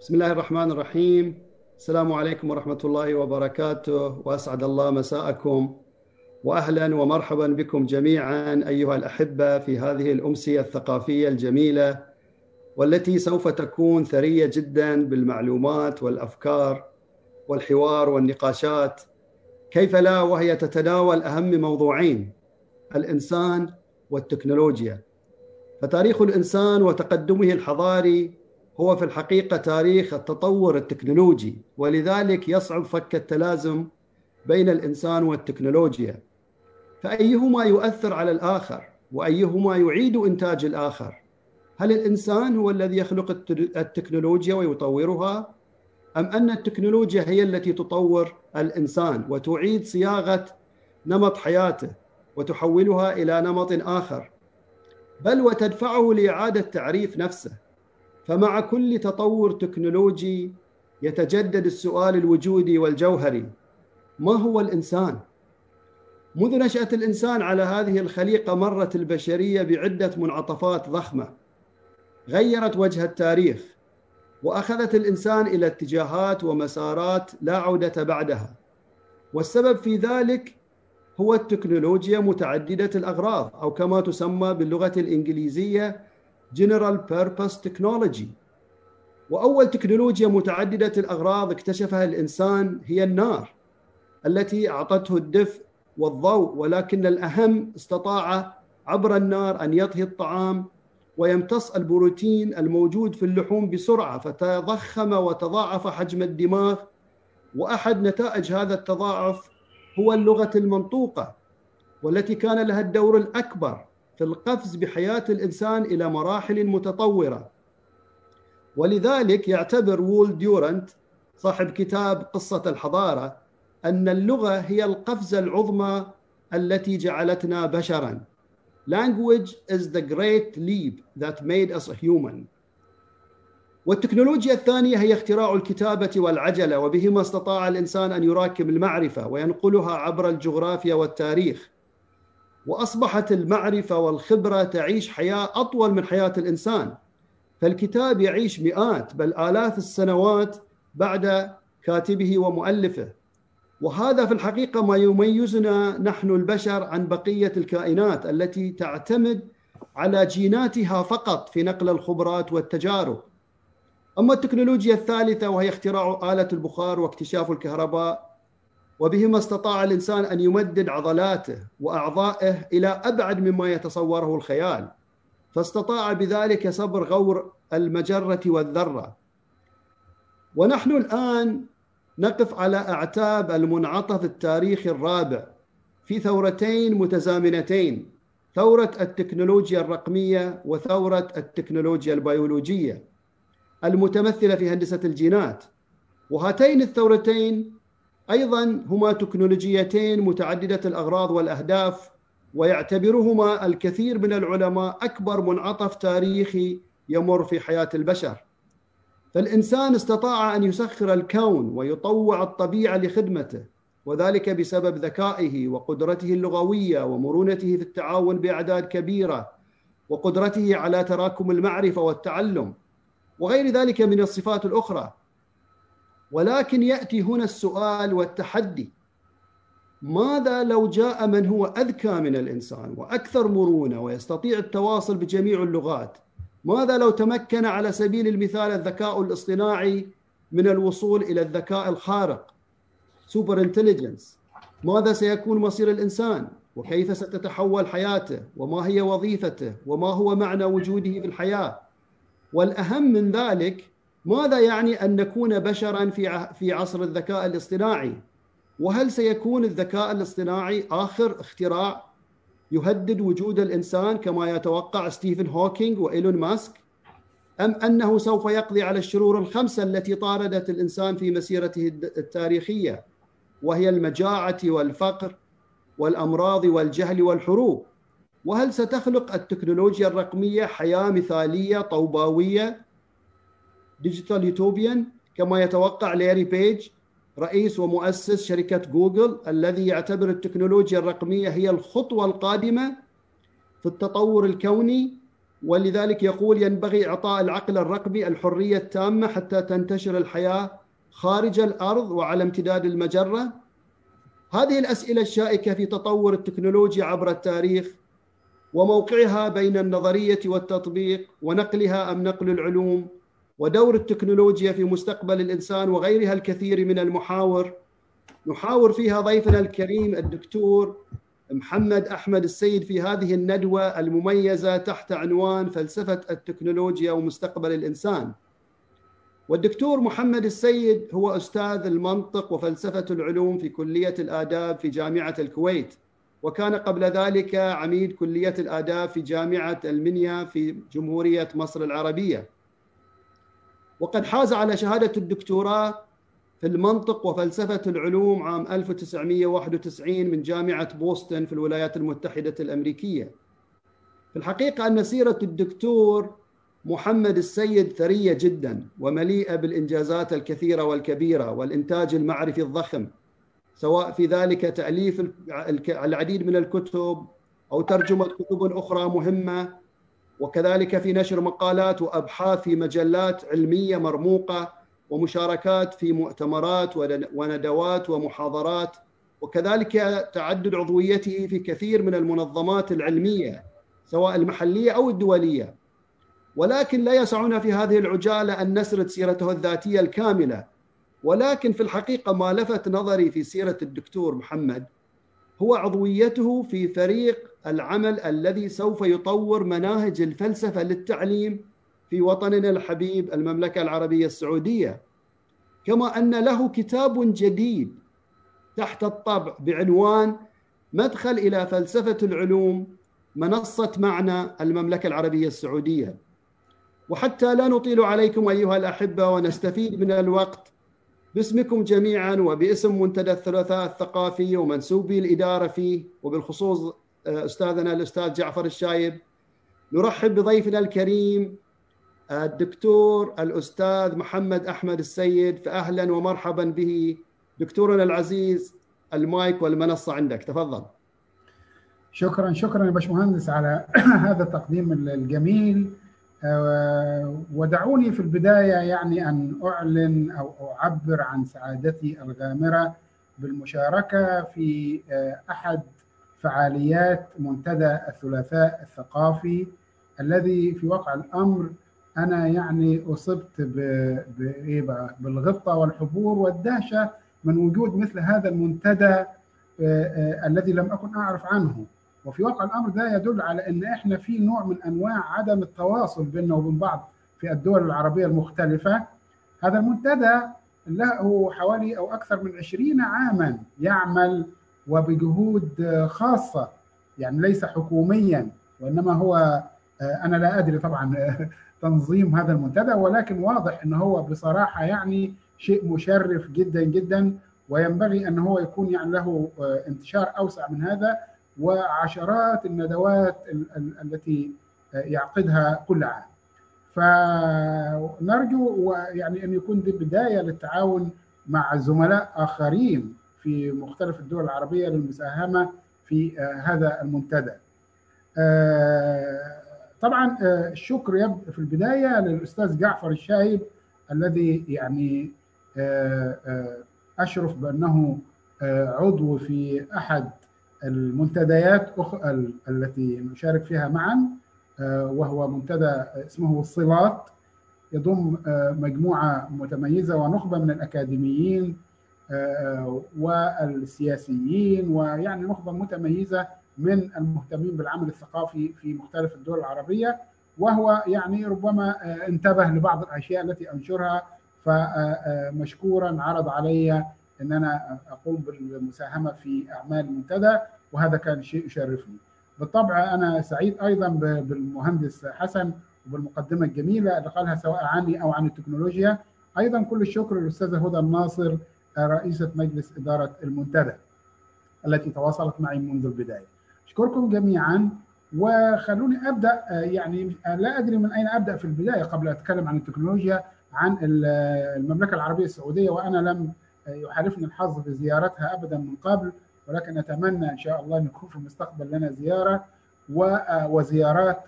بسم الله الرحمن الرحيم. السلام عليكم ورحمة الله وبركاته. وأسعد الله مساءكم. وأهلا ومرحبا بكم جميعا أيها الأحبة في هذه الأمسية الثقافية الجميلة والتي سوف تكون ثرية جدا بالمعلومات والأفكار والحوار والنقاشات. كيف لا؟ وهي تتناول أهم موضوعين الإنسان والتكنولوجيا. فتاريخ الإنسان وتقدمه الحضاري هو في الحقيقة تاريخ التطور التكنولوجي ولذلك يصعب فك التلازم بين الإنسان والتكنولوجيا. فأيهما يؤثر على الآخر وأيهما يعيد إنتاج الآخر؟ هل الإنسان هو الذي يخلق التكنولوجيا ويطورها أم أن التكنولوجيا هي التي تطور الإنسان وتعيد صياغة نمط حياته وتحولها إلى نمط آخر؟ بل وتدفعه لإعادة تعريف نفسه. فمع كل تطور تكنولوجي يتجدد السؤال الوجودي والجوهري ما هو الإنسان؟ منذ نشأة الإنسان على هذه الخليقة مرت البشرية بعدة منعطفات ضخمة غيرت وجه التاريخ وأخذت الإنسان إلى اتجاهات ومسارات لا عودة بعدها والسبب في ذلك هو التكنولوجيا متعددة الأغراض أو كما تسمى باللغة الإنجليزية General Purpose Technology. وأول تكنولوجيا متعددة الأغراض اكتشفها الإنسان هي النار التي أعطته الدفء والضوء ولكن الأهم استطاع عبر النار أن يطهي الطعام ويمتص البروتين الموجود في اللحوم بسرعة فتضخم وتضاعف حجم الدماغ. وأحد نتائج هذا التضاعف هو اللغة المنطوقة والتي كان لها الدور الأكبر. في القفز بحياة الإنسان إلى مراحل متطورة. ولذلك يعتبر وول ديورنت صاحب كتاب قصة الحضارة أن اللغة هي القفزة العظمى التي جعلتنا بشرا. Language is the great leap that made us human. والتكنولوجيا الثانية هي اختراع الكتابة والعجلة وبهما استطاع الإنسان أن يراكم المعرفة وينقلها عبر الجغرافيا والتاريخ. وأصبحت المعرفة والخبرة تعيش حياة أطول من حياة الإنسان. فالكتاب يعيش مئات بل آلاف السنوات بعد كاتبه ومؤلفه. وهذا في الحقيقة ما يميزنا نحن البشر عن بقية الكائنات التي تعتمد على جيناتها فقط في نقل الخبرات والتجارب. أما التكنولوجيا الثالثة وهي اختراع آلة البخار واكتشاف الكهرباء وبهما استطاع الإنسان أن يمدد عضلاته وأعضائه إلى أبعد مما يتصوره الخيال فاستطاع بذلك صبر غور المجرة والذرة. ونحن الآن نقف على أعتاب المنعطف التاريخي الرابع في ثورتين متزامنتين ثورة التكنولوجيا الرقمية وثورة التكنولوجيا البيولوجية المتمثلة في هندسة الجينات. وهاتين الثورتين أيضا هما تكنولوجيتين متعددة الأغراض والأهداف ويعتبرهما الكثير من العلماء أكبر منعطف تاريخي يمر في حياة البشر. فالإنسان استطاع أن يسخر الكون ويطوع الطبيعة لخدمته وذلك بسبب ذكائه وقدرته اللغوية ومرونته في التعاون بأعداد كبيرة وقدرته على تراكم المعرفة والتعلم وغير ذلك من الصفات الأخرى ولكن يأتي هنا السؤال والتحدي. ماذا لو جاء من هو أذكى من الإنسان وأكثر مرونة ويستطيع التواصل بجميع اللغات؟ ماذا لو تمكن على سبيل المثال الذكاء الاصطناعي من الوصول إلى الذكاء الخارق؟ super intelligence ماذا سيكون مصير الإنسان؟ وكيف ستتحول حياته؟ وما هي وظيفته؟ وما هو معنى وجوده في الحياة؟ والأهم من ذلك ماذا يعني أن نكون بشرا في في عصر الذكاء الاصطناعي؟ وهل سيكون الذكاء الاصطناعي آخر اختراع يهدد وجود الإنسان كما يتوقع ستيفن هوكينج وإيلون ماسك؟ أم أنه سوف يقضي على الشرور الخمسة التي طاردت الإنسان في مسيرته التاريخية وهي المجاعة والفقر والأمراض والجهل والحروب؟ وهل ستخلق التكنولوجيا الرقمية حياة مثالية طوباوية digital utopian كما يتوقع ليري بيج رئيس ومؤسس شركة جوجل الذي يعتبر التكنولوجيا الرقمية هي الخطوة القادمة في التطور الكوني ولذلك يقول ينبغي إعطاء العقل الرقمي الحرية التامة حتى تنتشر الحياة خارج الأرض وعلى امتداد المجرة. هذه الأسئلة الشائكة في تطور التكنولوجيا عبر التاريخ وموقعها بين النظرية والتطبيق ونقلها أم نقل العلوم. ودور التكنولوجيا في مستقبل الإنسان وغيرها الكثير من المحاور نحاور فيها ضيفنا الكريم الدكتور محمد أحمد السيد في هذه الندوة المميزة تحت عنوان فلسفة التكنولوجيا ومستقبل الإنسان. والدكتور محمد السيد هو أستاذ المنطق وفلسفة العلوم في كلية الآداب في جامعة الكويت وكان قبل ذلك عميد كلية الآداب في جامعة المنيا في جمهورية مصر العربية. وقد حاز على شهادة الدكتوراه في المنطق وفلسفة العلوم عام 1991 من جامعة بوسطن في الولايات المتحدة الأمريكية. في الحقيقة أن سيرة الدكتور محمد السيد ثرية جدا ومليئة بالإنجازات الكثيرة والكبيرة والإنتاج المعرفي الضخم سواء في ذلك تأليف العديد من الكتب أو ترجمة كتب أخرى مهمة وكذلك في نشر مقالات وأبحاث في مجلات علمية مرموقة ومشاركات في مؤتمرات وندوات ومحاضرات. وكذلك تعدد عضويته في كثير من المنظمات العلمية سواء المحلية أو الدولية. ولكن لا يسعنا في هذه العجالة أن نسرد سيرته الذاتية الكاملة. ولكن في الحقيقة ما لفت نظري في سيرة الدكتور محمد هو عضويته في فريق العمل الذي سوف يطور مناهج الفلسفة للتعليم في وطننا الحبيب المملكة العربية السعودية. كما أن له كتاب جديد تحت الطبع بعنوان مدخل إلى فلسفة العلوم منصة معنى المملكة العربية السعودية. وحتى لا نطيل عليكم أيها الأحبة ونستفيد من الوقت باسمكم جميعا وباسم منتدى الثلاثاء الثقافي ومنسوبي الإدارة فيه وبالخصوص آه، أستاذنا الأستاذ جعفر الشايب. نرحب بضيفنا الكريم الدكتور الأستاذ محمد أحمد السيد فأهلا ومرحبا به. دكتورنا العزيز المايك والمنصة عندك. تفضل. شكرا شكرا يا باشمهندس على هذا التقديم الجميل. آه، ودعوني في البداية يعني أن أعلن أو أعبر عن سعادتي الغامرة بالمشاركة في آه، أحد فعاليات منتدى الثلاثاء الثقافي الذي في واقع الأمر أنا يعني أصبت بايه بقى؟ بالغبطة والحبور والدهشة من وجود مثل هذا المنتدى آه، آه، الذي لم أكن أعرف عنه. وفي واقع الأمر ده يدل على إن إحنا في نوع من أنواع عدم التواصل بيننا وبين بعض في الدول العربية المختلفة. هذا المنتدى له حوالي أو أكثر من 20 عاما يعمل وبجهود خاصة يعني ليس حكوميا وإنما هو آه، أنا لا أدري طبعا تنظيم هذا المنتدى ولكن واضح ان هو بصراحة يعني شيء مشرف جدا جدا وينبغي أن هو يكون يعني له آه، انتشار أوسع من هذا وعشرات الندوات التي آه، يعقدها كل عام. فنرجو يعني أن يكون دي بداية للتعاون مع زملاء آخرين في مختلف الدول العربية للمساهمة في آه، هذا المنتدى. طبعا آه، الشكر في البداية للأستاذ جعفر الشايب الذي يعني آه، آه، أشرف بأنه عضو في أحد المنتديات التي نشارك فيها معا وهو منتدى اسمه الصلات يضم مجموعة متميزة ونخبة من الأكاديميين والسياسيين ويعني نخبة متميزة من المهتمين بالعمل الثقافي في مختلف الدول العربية وهو يعني ربما آه، انتبه لبعض الأشياء التي أنشرها فمشكورا عرض علي إن أنا أقوم بالمساهمة في أعمال المنتدى وهذا كان شيء يشرفني. بالطبع أنا سعيد أيضا بالمهندس حسن وبالمقدمة الجميلة اللي قالها سواء عني أو عن التكنولوجيا أيضا كل الشكر للأستاذة هدى الناصر رئيسة مجلس إدارة المنتدى التي تواصلت معي منذ البداية. أشكركم جميعا وخلوني أبدأ آه، يعني آه، لا أدري من أين أبدأ في البداية قبل أتكلم عن التكنولوجيا عن المملكة العربية السعودية وأنا لم آه، يحالفني الحظ بزيارتها ابدا من قبل ولكن أتمنى إن شاء الله أن يكون في المستقبل لنا زيارة وزيارات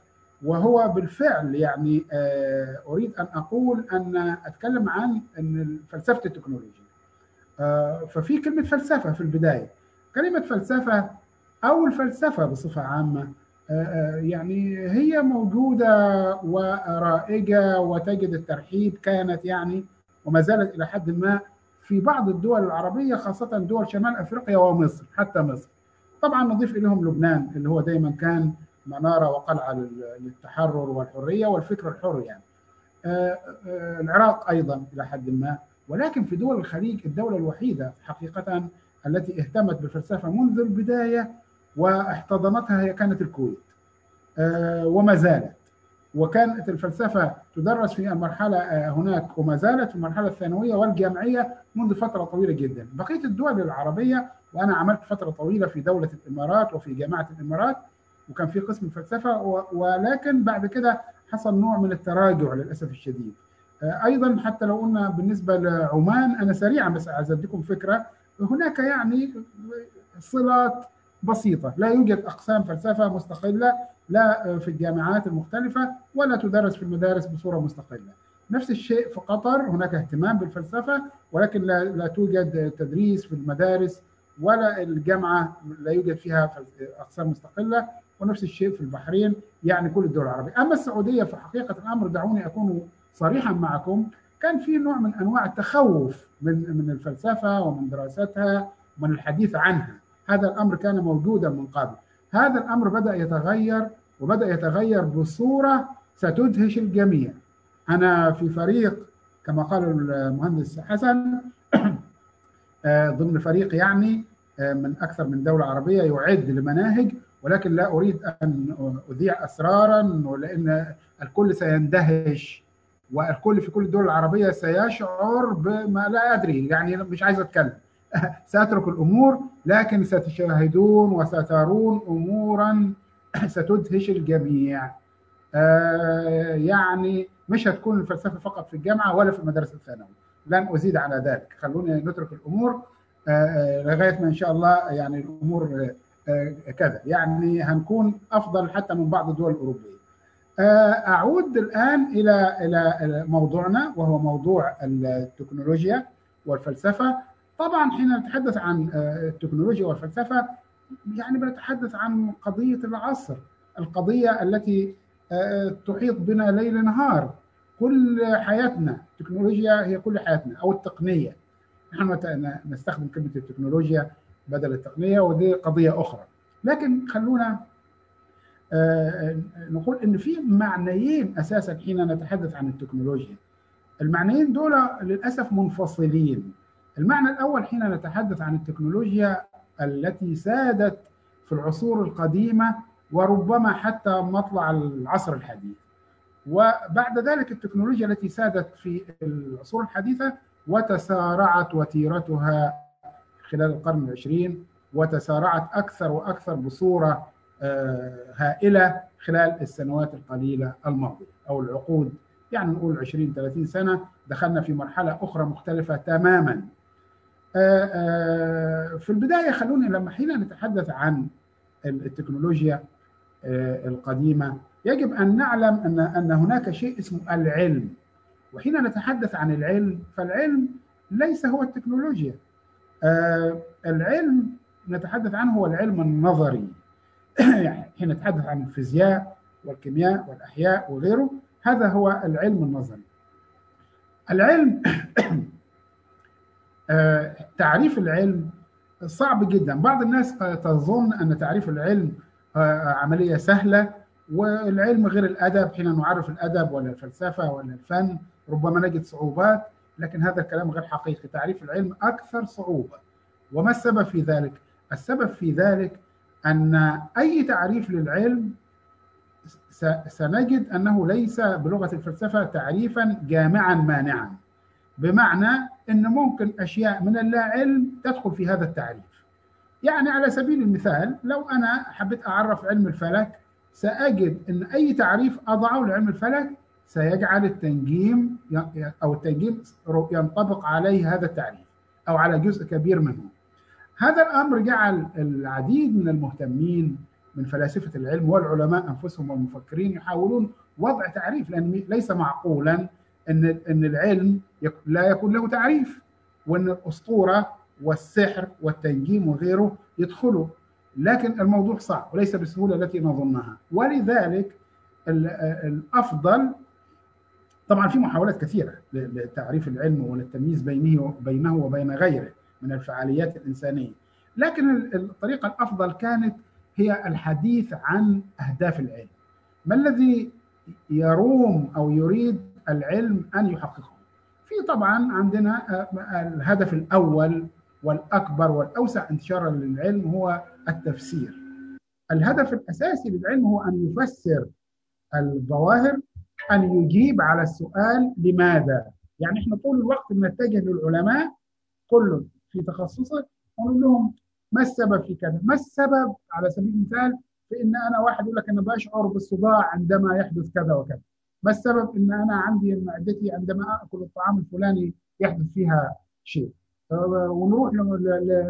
وهو بالفعل يعني أريد أن أقول أن أتكلم عن فلسفة التكنولوجيا ففي كلمة فلسفة في البداية كلمة فلسفة أو الفلسفة بصفة عامة يعني هي موجودة ورائجة وتجد الترحيب كانت يعني وما زالت إلى حد ما في بعض الدول العربية خاصة دول شمال أفريقيا ومصر حتى مصر. طبعا نضيف إليهم لبنان اللي هو دايما كان منارة وقلعة للتحرر والحرية والفكر الحر يعني. العراق أيضا إلى حد ما ولكن في دول الخليج الدولة الوحيدة حقيقة التي اهتمت بالفلسفة منذ البداية واحتضنتها هي كانت الكويت. وما زالت. وكانت الفلسفة تدرس في المرحلة هناك وما زالت في المرحلة الثانوية والجامعية منذ فترة طويلة جدا. بقية الدول العربية وأنا عملت فترة طويلة في دولة الإمارات وفي جامعة الإمارات وكان في قسم فلسفة ولكن بعد كده حصل نوع من التراجع للأسف الشديد. أيضا حتى لو قلنا بالنسبة لعمان أنا سريعا بس عايز اديكم فكرة هناك يعني صلات بسيطة. لا يوجد أقسام فلسفة مستقلة لا في الجامعات المختلفة ولا تدرس في المدارس بصورة مستقلة. نفس الشيء في قطر هناك اهتمام بالفلسفة ولكن لا, لا توجد تدريس في المدارس ولا الجامعة لا يوجد فيها أقسام مستقلة ونفس الشيء في البحرين يعني كل الدول العربية. أما السعودية في حقيقه الأمر دعوني أكون صريحا معكم كان في نوع من أنواع التخوف من من الفلسفة ومن دراستها ومن الحديث عنها. هذا الأمر كان موجودا من قبل. هذا الأمر بدأ يتغير وبدأ يتغير بصورة ستدهش الجميع. أنا في فريق كما قال المهندس حسن ضمن فريق يعني من أكثر من دولة عربية يعد لمناهج ولكن لا أريد أن أذيع أسرارا لأن الكل سيندهش والكل في كل الدول العربية سيشعر بما لا ادري يعني مش عايز أتكلم. سأترك الأمور لكن ستشاهدون وسترون أمورا ستدهش الجميع. آه يعني مش هتكون الفلسفة فقط في الجامعة ولا في المدارس الثانوية. لن أزيد على ذلك. خلونا نترك الأمور آه لغاية ما إن شاء الله يعني الأمور آه كذا. يعني هنكون أفضل حتى من بعض الدول الأوروبية. أعود الآن إلى إلى موضوعنا وهو موضوع التكنولوجيا والفلسفة. طبعا حين نتحدث عن التكنولوجيا والفلسفة يعني بنتحدث عن قضية العصر القضية التي تحيط بنا ليل نهار. كل حياتنا التكنولوجيا هي كل حياتنا أو التقنية. نحن نستخدم كلمة التكنولوجيا بدل التقنية ودي قضية أخرى. لكن خلونا نقول إن في معنيين أساسا حين نتحدث عن التكنولوجيا. المعنيين دول للأسف منفصلين. المعنى الأول حين نتحدث عن التكنولوجيا التي سادت في العصور القديمة وربما حتى مطلع العصر الحديث. وبعد ذلك التكنولوجيا التي سادت في العصور الحديثة وتسارعت وتيرتها خلال القرن العشرين وتسارعت أكثر وأكثر بصورة هائلة خلال السنوات القليلة الماضية أو العقود. يعني نقول 20 30 سنة دخلنا في مرحلة أخرى مختلفة تماما. في البداية خلونا لما حين نتحدث عن التكنولوجيا القديمة يجب أن نعلم أن أن هناك شيء اسمه العلم. وحين نتحدث عن العلم فالعلم ليس هو التكنولوجيا. العلم نتحدث عنه هو العلم النظري. حين نتحدث عن الفيزياء والكيمياء والأحياء وغيره هذا هو العلم النظري. العلم تعريف العلم صعب جدا. بعض الناس تظن أن تعريف العلم عملية سهلة والعلم غير الأدب حين نعرف الأدب ولا الفلسفة ولا الفن ربما نجد صعوبات لكن هذا الكلام غير حقيقي. تعريف العلم أكثر صعوبة. وما السبب في ذلك؟ السبب في ذلك أن أي تعريف للعلم سنجد أنه ليس بلغة الفلسفة تعريفا جامعا مانعا. بمعنى أن ممكن أشياء من اللا علم تدخل في هذا التعريف. يعني على سبيل المثال لو أنا حبيت أعرف علم الفلك سأجد أن أي تعريف أضعه لعلم الفلك سيجعل التنجيم أو التنجيم ينطبق عليه هذا التعريف أو على جزء كبير منه. هذا الأمر جعل العديد من المهتمين من فلاسفة العلم والعلماء أنفسهم والمفكرين يحاولون وضع تعريف لأن ليس معقولا أن أن العلم لا يكون له تعريف وأن الأسطورة والسحر والتنجيم وغيره يدخلوا. لكن الموضوع صعب وليس بالسهولة التي نظنها. ولذلك الأفضل طبعا في محاولات كثيرة لتعريف العلم والتمييز بينه بينه وبين غيره. من الفعاليات الإنسانية. لكن الطريقة الأفضل كانت هي الحديث عن أهداف العلم. ما الذي يروم أو يريد العلم أن يحققه؟ في طبعا عندنا الهدف الأول والأكبر والأوسع انتشارا للعلم هو التفسير. الهدف الأساسي للعلم هو أن يفسر الظواهر أن يجيب على السؤال لماذا. يعني إحنا طول الوقت بنتجه للعلماء كل في تخصصه ونقول لهم ما السبب في كذا؟ ما السبب على سبيل المثال في إن أنا واحد يقول لك أنا بشعر بالصداع عندما يحدث كذا وكذا. ما السبب إن أنا عندي معدتي عندما آكل الطعام الفلاني يحدث فيها شيء. ونروح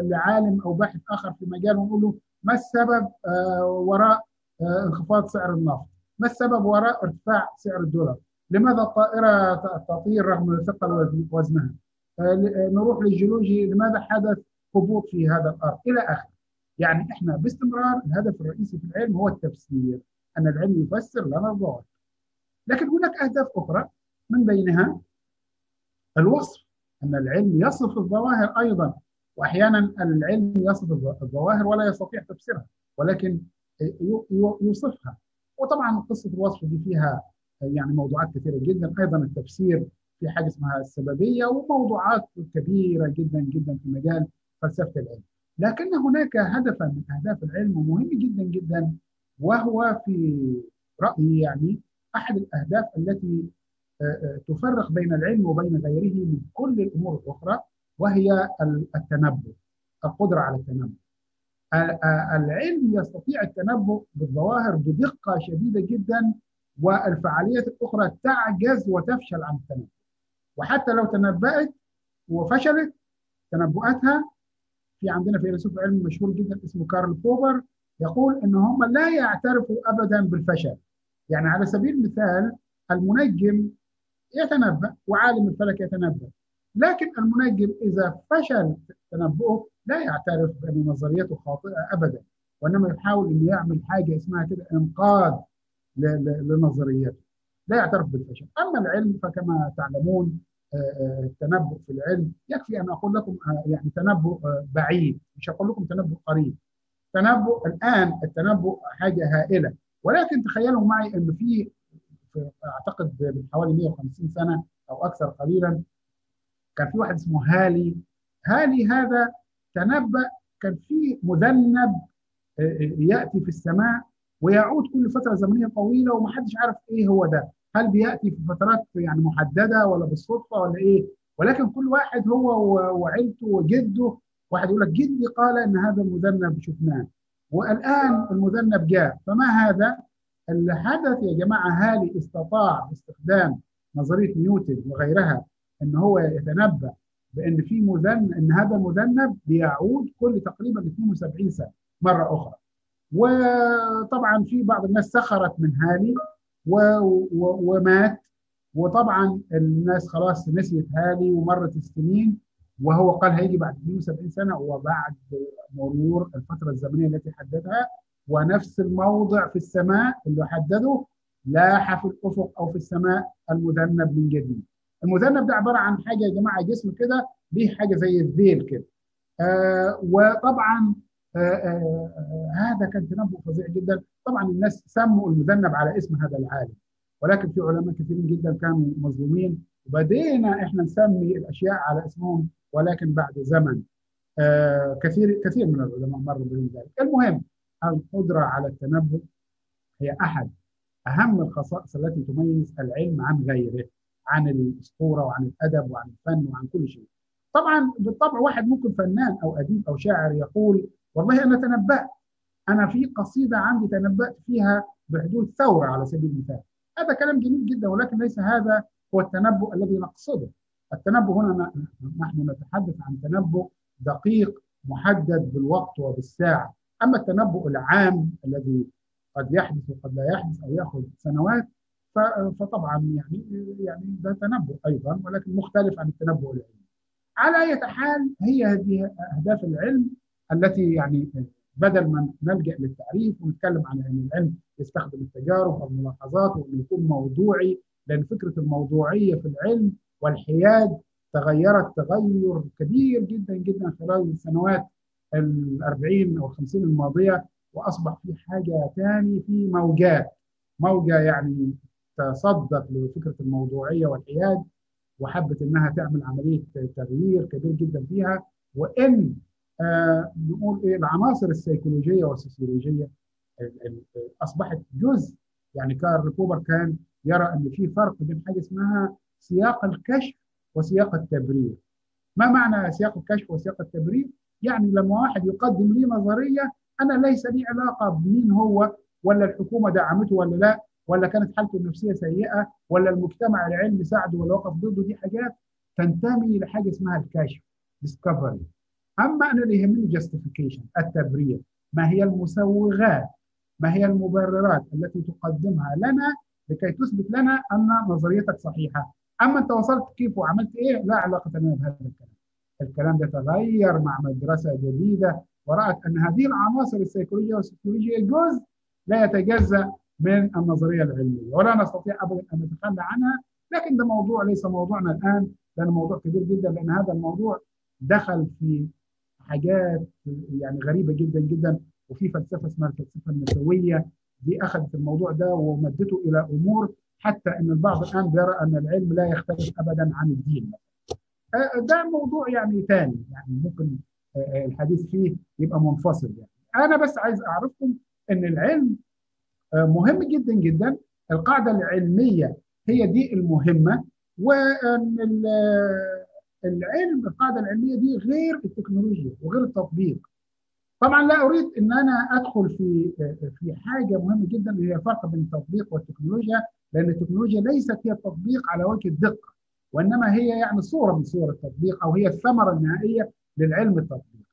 لعالم أو باحث آخر في مجال ونقول له ما السبب وراء انخفاض سعر النفط؟ ما السبب وراء ارتفاع سعر الدولار؟ لماذا الطائرة تطير رغم ثقل وزنها؟ نروح للجيولوجي لماذا حدث هبوط في هذا الأرض إلى آخره. يعني إحنا باستمرار الهدف الرئيسي في العلم هو التفسير، أن العلم يفسر لنا الظواهر. لكن هناك أهداف أخرى من بينها الوصف أن العلم يصف الظواهر أيضا واحيانا العلم يصف الظواهر ولا يستطيع تفسيرها ولكن يوصفها وطبعا قصة الوصف دي فيها يعني موضوعات كثيرة جدا أيضا التفسير في حاجة اسمها السببية وموضوعات كبيرة جدا جدا في مجال فلسفة العلم. لكن هناك هدفا من أهداف العلم مهم جدا جدا وهو في رأيي يعني أحد الأهداف التي تفرق بين العلم وبين غيره من كل الأمور الأخرى وهي التنبؤ القدرة على التنبؤ. العلم يستطيع التنبؤ بالظواهر بدقة شديدة جدا والفعاليات الأخرى تعجز وتفشل عن التنبؤ. وحتى لو تنبأت وفشلت تنبؤاتها في عندنا فيلسوف علم مشهور جدا اسمه كارل بوبر يقول إن هم لا يعترفوا ابدا بالفشل. يعني على سبيل المثال المنجم يتنبأ وعالم الفلك يتنبأ. لكن المنجم إذا فشل تنبؤه لا يعترف بأن نظريته خاطئة أبدا وإنما يحاول أن يعمل حاجة اسمها كده إنقاذ لنظريته. لا يعترف بالفشل. أما العلم فكما تعلمون التنبؤ في العلم. يكفي أن أقول لكم يعني تنبؤ بعيد. مش أقول لكم تنبؤ قريب. تنبؤ الآن التنبؤ حاجة هائلة. ولكن تخيلوا معي أن في أعتقد من حوالي 150 سنة أو أكثر قليلا كان في واحد اسمه هالي. هالي هذا تنبأ كان في مذنب يأتي في السماء ويعود كل فترة زمنية طويلة ومحدش عارف إيه هو ده. هل بيأتي في فترات يعني محددة ولا بالصدفة ولا إيه؟ ولكن كل واحد هو وعيلته وجده. واحد يقول لك جدي قال إن هذا المذنب شفناه. والآن المذنب جاء. فما هذا؟ اللي حدث يا جماعة هالي استطاع باستخدام نظرية نيوتن وغيرها إن هو يتنبأ بإن في مذنب إن هذا المذنب بيعود كل تقريبا 72 سنة مرة أخرى. وطبعا في بعض الناس سخرت من هالي. و... و... ومات وطبعا الناس خلاص نسيت هالي ومرت السنين وهو قال هيجي بعد 72 سنة وبعد مرور الفترة الزمنية التي حددها ونفس الموضع في السماء اللي حدده لاح في الافق أو في السماء المذنب من جديد. المذنب ده عبارة عن حاجة يا جماعة جسم كده ليه حاجة زي الذيل كده. آه وطبعا هذا كان تنبؤ فظيع جدا، طبعا الناس سموا المذنب على اسم هذا العالم. ولكن في علماء كثيرين جدا كانوا مظلومين وبدينا إحنا نسمي الأشياء على اسمهم ولكن بعد زمن. آه كثير كثير من العلماء مروا بهم ذلك. المهم القدرة على التنبؤ هي أحد أهم الخصائص التي تميز العلم عن غيره عن الأسطورة وعن الأدب وعن الفن وعن كل شيء طبعا بالطبع واحد ممكن فنان أو أديب أو شاعر يقول والله أنا تنبأت. أنا في قصيدة عندي تنبأت فيها بحدوث ثورة على سبيل المثال. هذا كلام جميل جدا ولكن ليس هذا هو التنبؤ الذي نقصده. التنبؤ هنا نحن نتحدث عن تنبؤ دقيق محدد بالوقت وبالساعة. أما التنبؤ العام الذي قد يحدث وقد لا يحدث أو يأخذ سنوات فطبعا يعني يعني ده تنبؤ أيضا ولكن مختلف عن التنبؤ العلمي. على أي حال هي هذه أهداف العلم. التي يعني بدل ما نلجأ للتعريف ونتكلم عن ان العلم يستخدم التجارب والملاحظات وانه يكون موضوعي لأن فكرة الموضوعية في العلم والحياد تغيرت تغير كبير جدا جدا خلال السنوات ال 40 أو 50 الماضية وأصبح في حاجة ثاني في موجات موجة يعني تصدت لفكرة الموضوعية والحياد وحبت إنها تعمل عملية تغيير كبير جدا فيها وإن نقول إيه العناصر السيكولوجية والسوسيولوجية أصبحت جزء يعني كارل بوبر كان يرى أن في فرق بين حاجة اسمها سياق الكشف وسياق التبرير. ما معنى سياق الكشف وسياق التبرير؟ يعني لما واحد يقدم لي نظرية أنا ليس لي علاقة بمين هو ولا الحكومة دعمته ولا لا ولا كانت حالته النفسية سيئة ولا المجتمع العلمي ساعده ولا وقف ضده دي حاجات تنتمي لحاجه اسمها الكشف discovery اما أنا اللي يهمني justification التبرير؟ ما هي المسوغات؟ ما هي المبررات التي تقدمها لنا لكي تثبت لنا أن نظريتك صحيحة؟ أما أنت وصلت كيف وعملت إيه لا علاقة لنا بهذا الكلام. الكلام ده تغير مع مدرسة جديدة ورأت أن هذه العناصر السيكولوجية والسيكولوجية جزء لا يتجزأ من النظرية العلمية ولا نستطيع أبدا أن نتخلى عنها لكن ده موضوع ليس موضوعنا الآن لأنه موضوع كبير جدا لأن هذا الموضوع دخل في حاجات يعني غريبة جدا جدا. وفي فلسفة اسمها الفلسفة النسوية. دي أخذت الموضوع ده ومدته إلى أمور حتى أن البعض الآن بيرى أن العلم لا يختلف أبدا عن الدين. ده موضوع يعني ثاني يعني ممكن الحديث فيه يبقى منفصل يعني. أنا بس عايز أعرفكم إن العلم مهم جدا جدا. القاعدة العلمية هي دي المهمة. وأن العلم القاعده العلمية دي غير التكنولوجيا وغير التطبيق طبعا لا أريد إن أنا أدخل في في حاجة مهمة جدا اللي هي الفرق بين التطبيق والتكنولوجيا لأن التكنولوجيا ليست هي التطبيق على وجه الدقة وإنما هي يعني صورة من صور التطبيق أو هي الثمرة النهائية للعلم التطبيقي.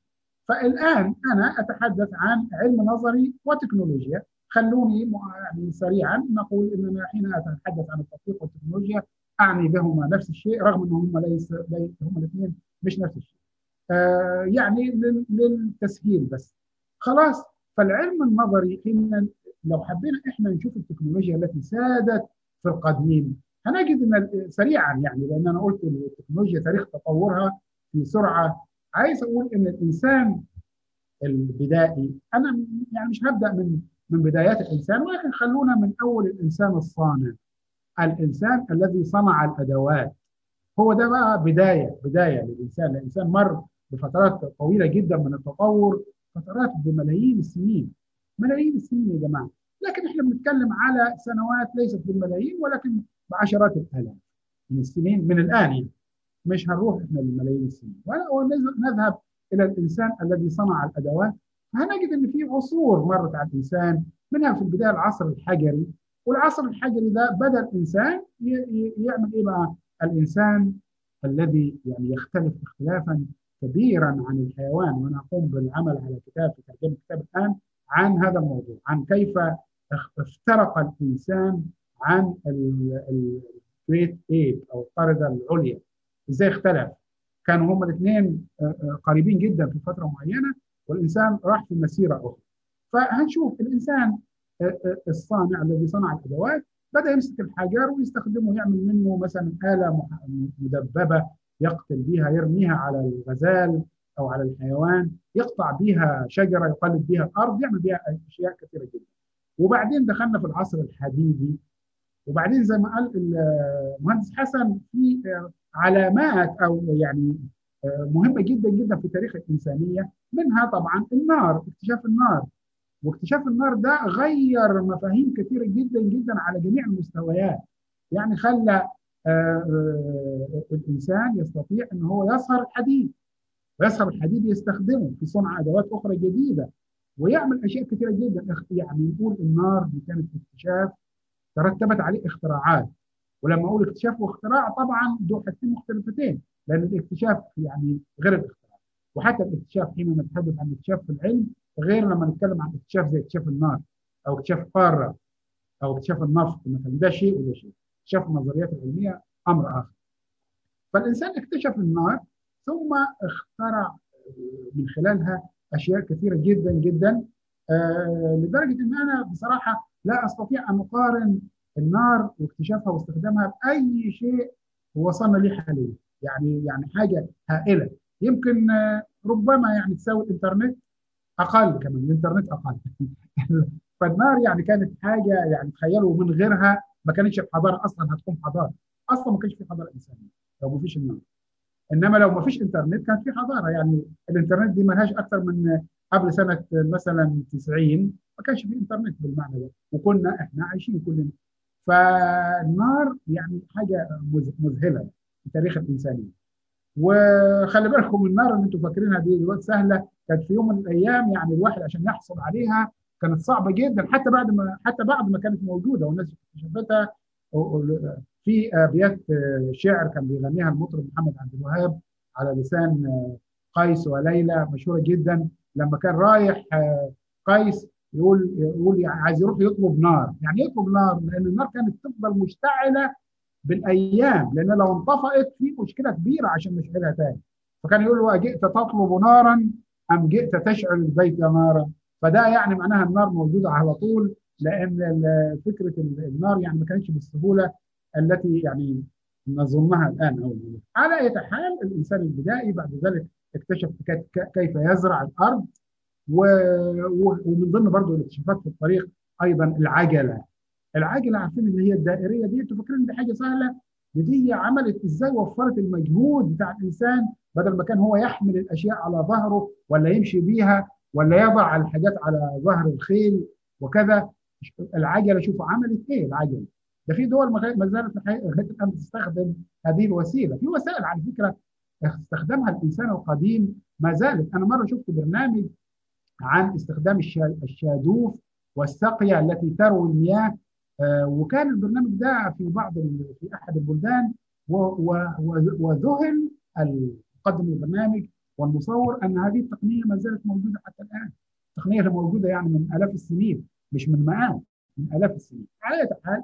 فالآن أنا أتحدث عن علم نظري وتكنولوجيا، خلوني يعني سريعا نقول إننا حين أتحدث عن التطبيق والتكنولوجيا أعني بهما نفس الشيء رغم إنهم ليس هم الاثنين مش نفس الشيء. آه يعني للتسهيل بس. خلاص فالعلم النظري حين لو حبينا إحنا نشوف التكنولوجيا التي سادت في القديم هنجد إن سريعا يعني لأن أنا قلت التكنولوجيا تاريخ تطورها في سرعة عايز أقول إن الإنسان البدائي أنا يعني مش هبدأ من من بدايات الإنسان ولكن خلونا من أول الإنسان الصانع الإنسان الذي صنع الأدوات. هو ده بقى بداية بداية للإنسان. الإنسان مر بفترات طويلة جدا من التطور فترات بملايين السنين. ملايين السنين يا جماعة. لكن إحنا بنتكلم على سنوات ليست بالملايين ولكن بعشرات الآلاف من السنين من الآن يعني. مش هنروح إحنا لملايين السنين. ونذهب إلى الإنسان الذي صنع الأدوات. هنجد إن في عصور مرت على الإنسان منها في البداية العصر الحجري. والعصر الحجري ده بدأ الانسان يعمل إيه بقى؟ الإنسان الذي يعني يختلف اختلافا كبيرا عن الحيوان وأنا أقوم بالعمل على كتاب في ترجمة كتاب الآن عن هذا الموضوع عن كيف افترق الإنسان عن الجريت ايب أو القرده العليا. إزاي اختلف؟ كانوا هما الاثنين قريبين جدا في فترة معينة والإنسان راح في مسيرة أخرى. فهنشوف الإنسان الصانع الذي صنع الأدوات بدأ يمسك الحجر ويستخدمه يعمل منه مثلا آلة مدببة يقتل بها يرميها على الغزال أو على الحيوان يقطع بها شجرة يقلب بها الأرض يعمل بها أشياء كثيرة جدا. وبعدين دخلنا في العصر الحديدي. وبعدين زي ما قال المهندس حسن في علامات أو يعني مهمة جدا جدا في تاريخ الإنسانية منها طبعا النار اكتشاف النار. واكتشاف النار ده غير مفاهيم كثيره جدا جدا على جميع المستويات. يعني خلى الإنسان يستطيع إن هو يصهر الحديد ويصهر الحديد يستخدمه في صنع أدوات أخرى جديدة ويعمل أشياء كثيره جدا. يعني نقول النار دي كانت اكتشاف ترتبت عليه اختراعات. ولما أقول اكتشاف واختراع طبعا دول حاجتين مختلفتين لأن الاكتشاف يعني غير الاختراع. وحتى الاكتشاف حينما نتحدث عن الاكتشاف في العلم غير لما نتكلم عن اكتشاف زي اكتشاف النار أو اكتشاف قارة أو اكتشاف النفط مثلا ده شيء وده شيء. اكتشاف النظريات العلمية أمر آخر. فالإنسان اكتشف النار ثم اخترع من خلالها أشياء كثيرة جدا جدا. آه لدرجة إن أنا بصراحة لا أستطيع أن أقارن النار واكتشافها واستخدامها بأي شيء وصلنا ليه حاليا. يعني يعني حاجة هائلة. يمكن آه ربما يعني تساوي الإنترنت أقل كمان الإنترنت أقل. فالنار يعني كانت حاجة يعني تخيلوا من غيرها ما كانتش الحضاره أصلا هتكون حضارة. أصلا ما كانش في حضارة إنسانية لو ما فيش النار. إنما لو ما فيش إنترنت كانت في حضارة. يعني الإنترنت دي ما لهاش أكثر من قبل سنة مثلا 90 ما كانش في إنترنت بالمعنى ده. وكنا إحنا عايشين كلنا. فالنار يعني حاجة مذهلة في تاريخ الإنسانية. وخلي بالكم النار اللي أنتم فاكرينها دي دلوقتي سهلة. كانت في يوم من الأيام يعني الواحد عشان يحصل عليها كانت صعبة جدا. حتى بعد ما حتى بعد ما كانت موجودة والناس اكتشفتها في آبيات شعر كان بيغنيها المطرب محمد عبد الوهاب على لسان قيس وليلى مشهورة جدا. لما كان رايح قيس يقول يقول يعني عايز يروح يطلب نار. يعني يطلب نار؟ لأن النار كانت تفضل مشتعلة بالأيام لأن لو انطفأت في مشكلة كبيرة عشان نشعلها تاني. فكان يقول له أجئت تطلب نارا أم جئت تشعل البيت نارا؟ فده يعني معناها النار موجودة على طول لأن فكرة النار يعني ما كانتش بالسهولة التي يعني نظنها الآن أو على أي حال الإنسان البدائي بعد ذلك اكتشف كيف يزرع الأرض ومن ضمن برضه الاكتشافات في الطريق أيضا العجلة. العجله عارفين إن هي الدائرية دي أنتوا فاكرين دي حاجة سهلة؟ دي عملت إزاي وفرت المجهود بتاع الإنسان بدل ما كان هو يحمل الأشياء على ظهره ولا يمشي بيها ولا يضع الحاجات على ظهر الخيل وكذا؟ العجله شوفوا عملت إيه العجله ده في دول ما زالت لغايه الآن تستخدم هذه الوسيلة. في وسائل على فكرة استخدمها الإنسان القديم ما زالت. أنا مرة شفت برنامج عن استخدام الشادوف والسقيه التي تروي المياه وكان البرنامج ده في بعض في أحد البلدان وذهل مقدم البرنامج والمصور أن هذه التقنية ما زالت موجودة حتى الآن. التقنية موجوده يعني من آلاف السنين مش من مئات من آلاف السنين. على أي حال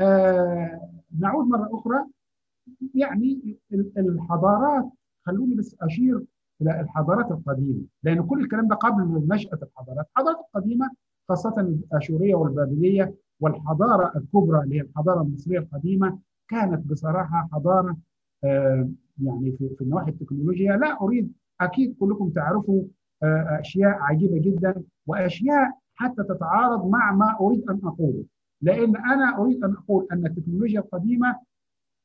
آه نعود مرة أخرى. يعني الحضارات خلوني بس أشير إلى الحضارات القديمة لأن كل الكلام ده قبل نشأة الحضارات. الحضارات القديمة خاصة الآشورية والبابلية والحضارة الكبرى اللي هي الحضارة المصرية القديمة كانت بصراحة حضارة آه يعني في, النواحي التكنولوجيا. لا أريد أكيد كلكم تعرفوا آه أشياء عجيبة جدا وأشياء حتى تتعارض مع ما أريد أن أقوله. لأن أنا أريد أن أقول أن التكنولوجيا القديمة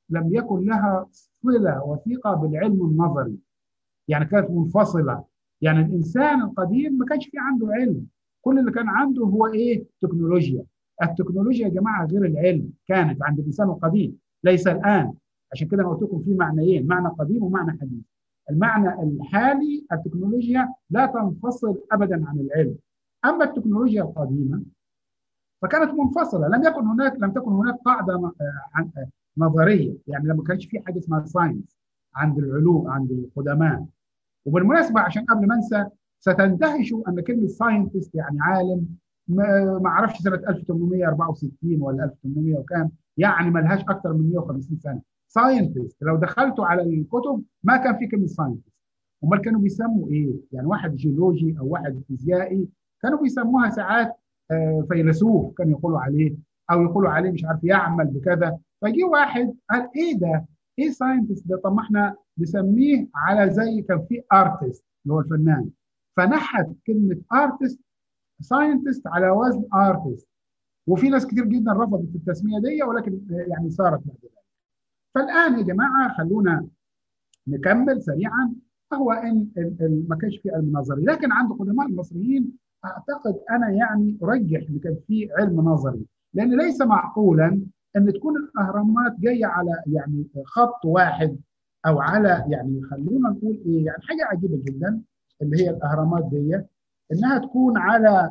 لم يكن لها صلة وثيقة بالعلم النظري يعني كانت منفصلة. يعني الإنسان القديم ما كانش في عنده علم. كل اللي كان عنده هو إيه؟ تكنولوجيا. التكنولوجيا يا جماعة غير العلم. كانت عند الإنسان القديم. ليس الآن. عشان كده أنا قلت لكم في معنيين. معنى قديم ومعنى حديث. المعنى الحالي التكنولوجيا لا تنفصل ابدا عن العلم. أما التكنولوجيا القديمة فكانت منفصلة. لم يكن هناك لم تكن هناك قاعدة نظرية. يعني لما كانش في حاجة اسمها science عند العلوم عند القدماء. وبالمناسبة عشان قبل ما أنسى ستندهشوا أن كلمة scientist يعني عالم ما أعرفش سنة 1864 ولا 1800 وكام يعني ما لهاش أكثر من 150 سنة. scientist لو دخلتوا على الكتب ما كان في كلمة scientist أمال كانوا بيسموا إيه؟ يعني واحد جيولوجي أو واحد فيزيائي كانوا بيسموها ساعات فيلسوف كانوا يقولوا عليه أو يقولوا عليه مش عارف يعمل بكذا. فجي واحد قال إيه ده؟ إيه scientist ده؟ طب ما إحنا نسميه على زي كان في artist اللي هو الفنان. فنحت كلمة artist scientist على وزن artist وفي ناس كتير جدا رفضت التسمية دي ولكن يعني صارت بعد ذلك. فالآن يا جماعة خلونا نكمل سريعا. هو إن ما كانش في علم نظري. لكن عند قدماء المصريين أعتقد أنا يعني أرجح إن كان في علم نظري. لأن ليس معقولا إن تكون الأهرامات جاية على يعني خط واحد أو على يعني خلينا نقول إيه يعني حاجة عجيبة جدا. اللي هي الأهرامات دي إنها تكون على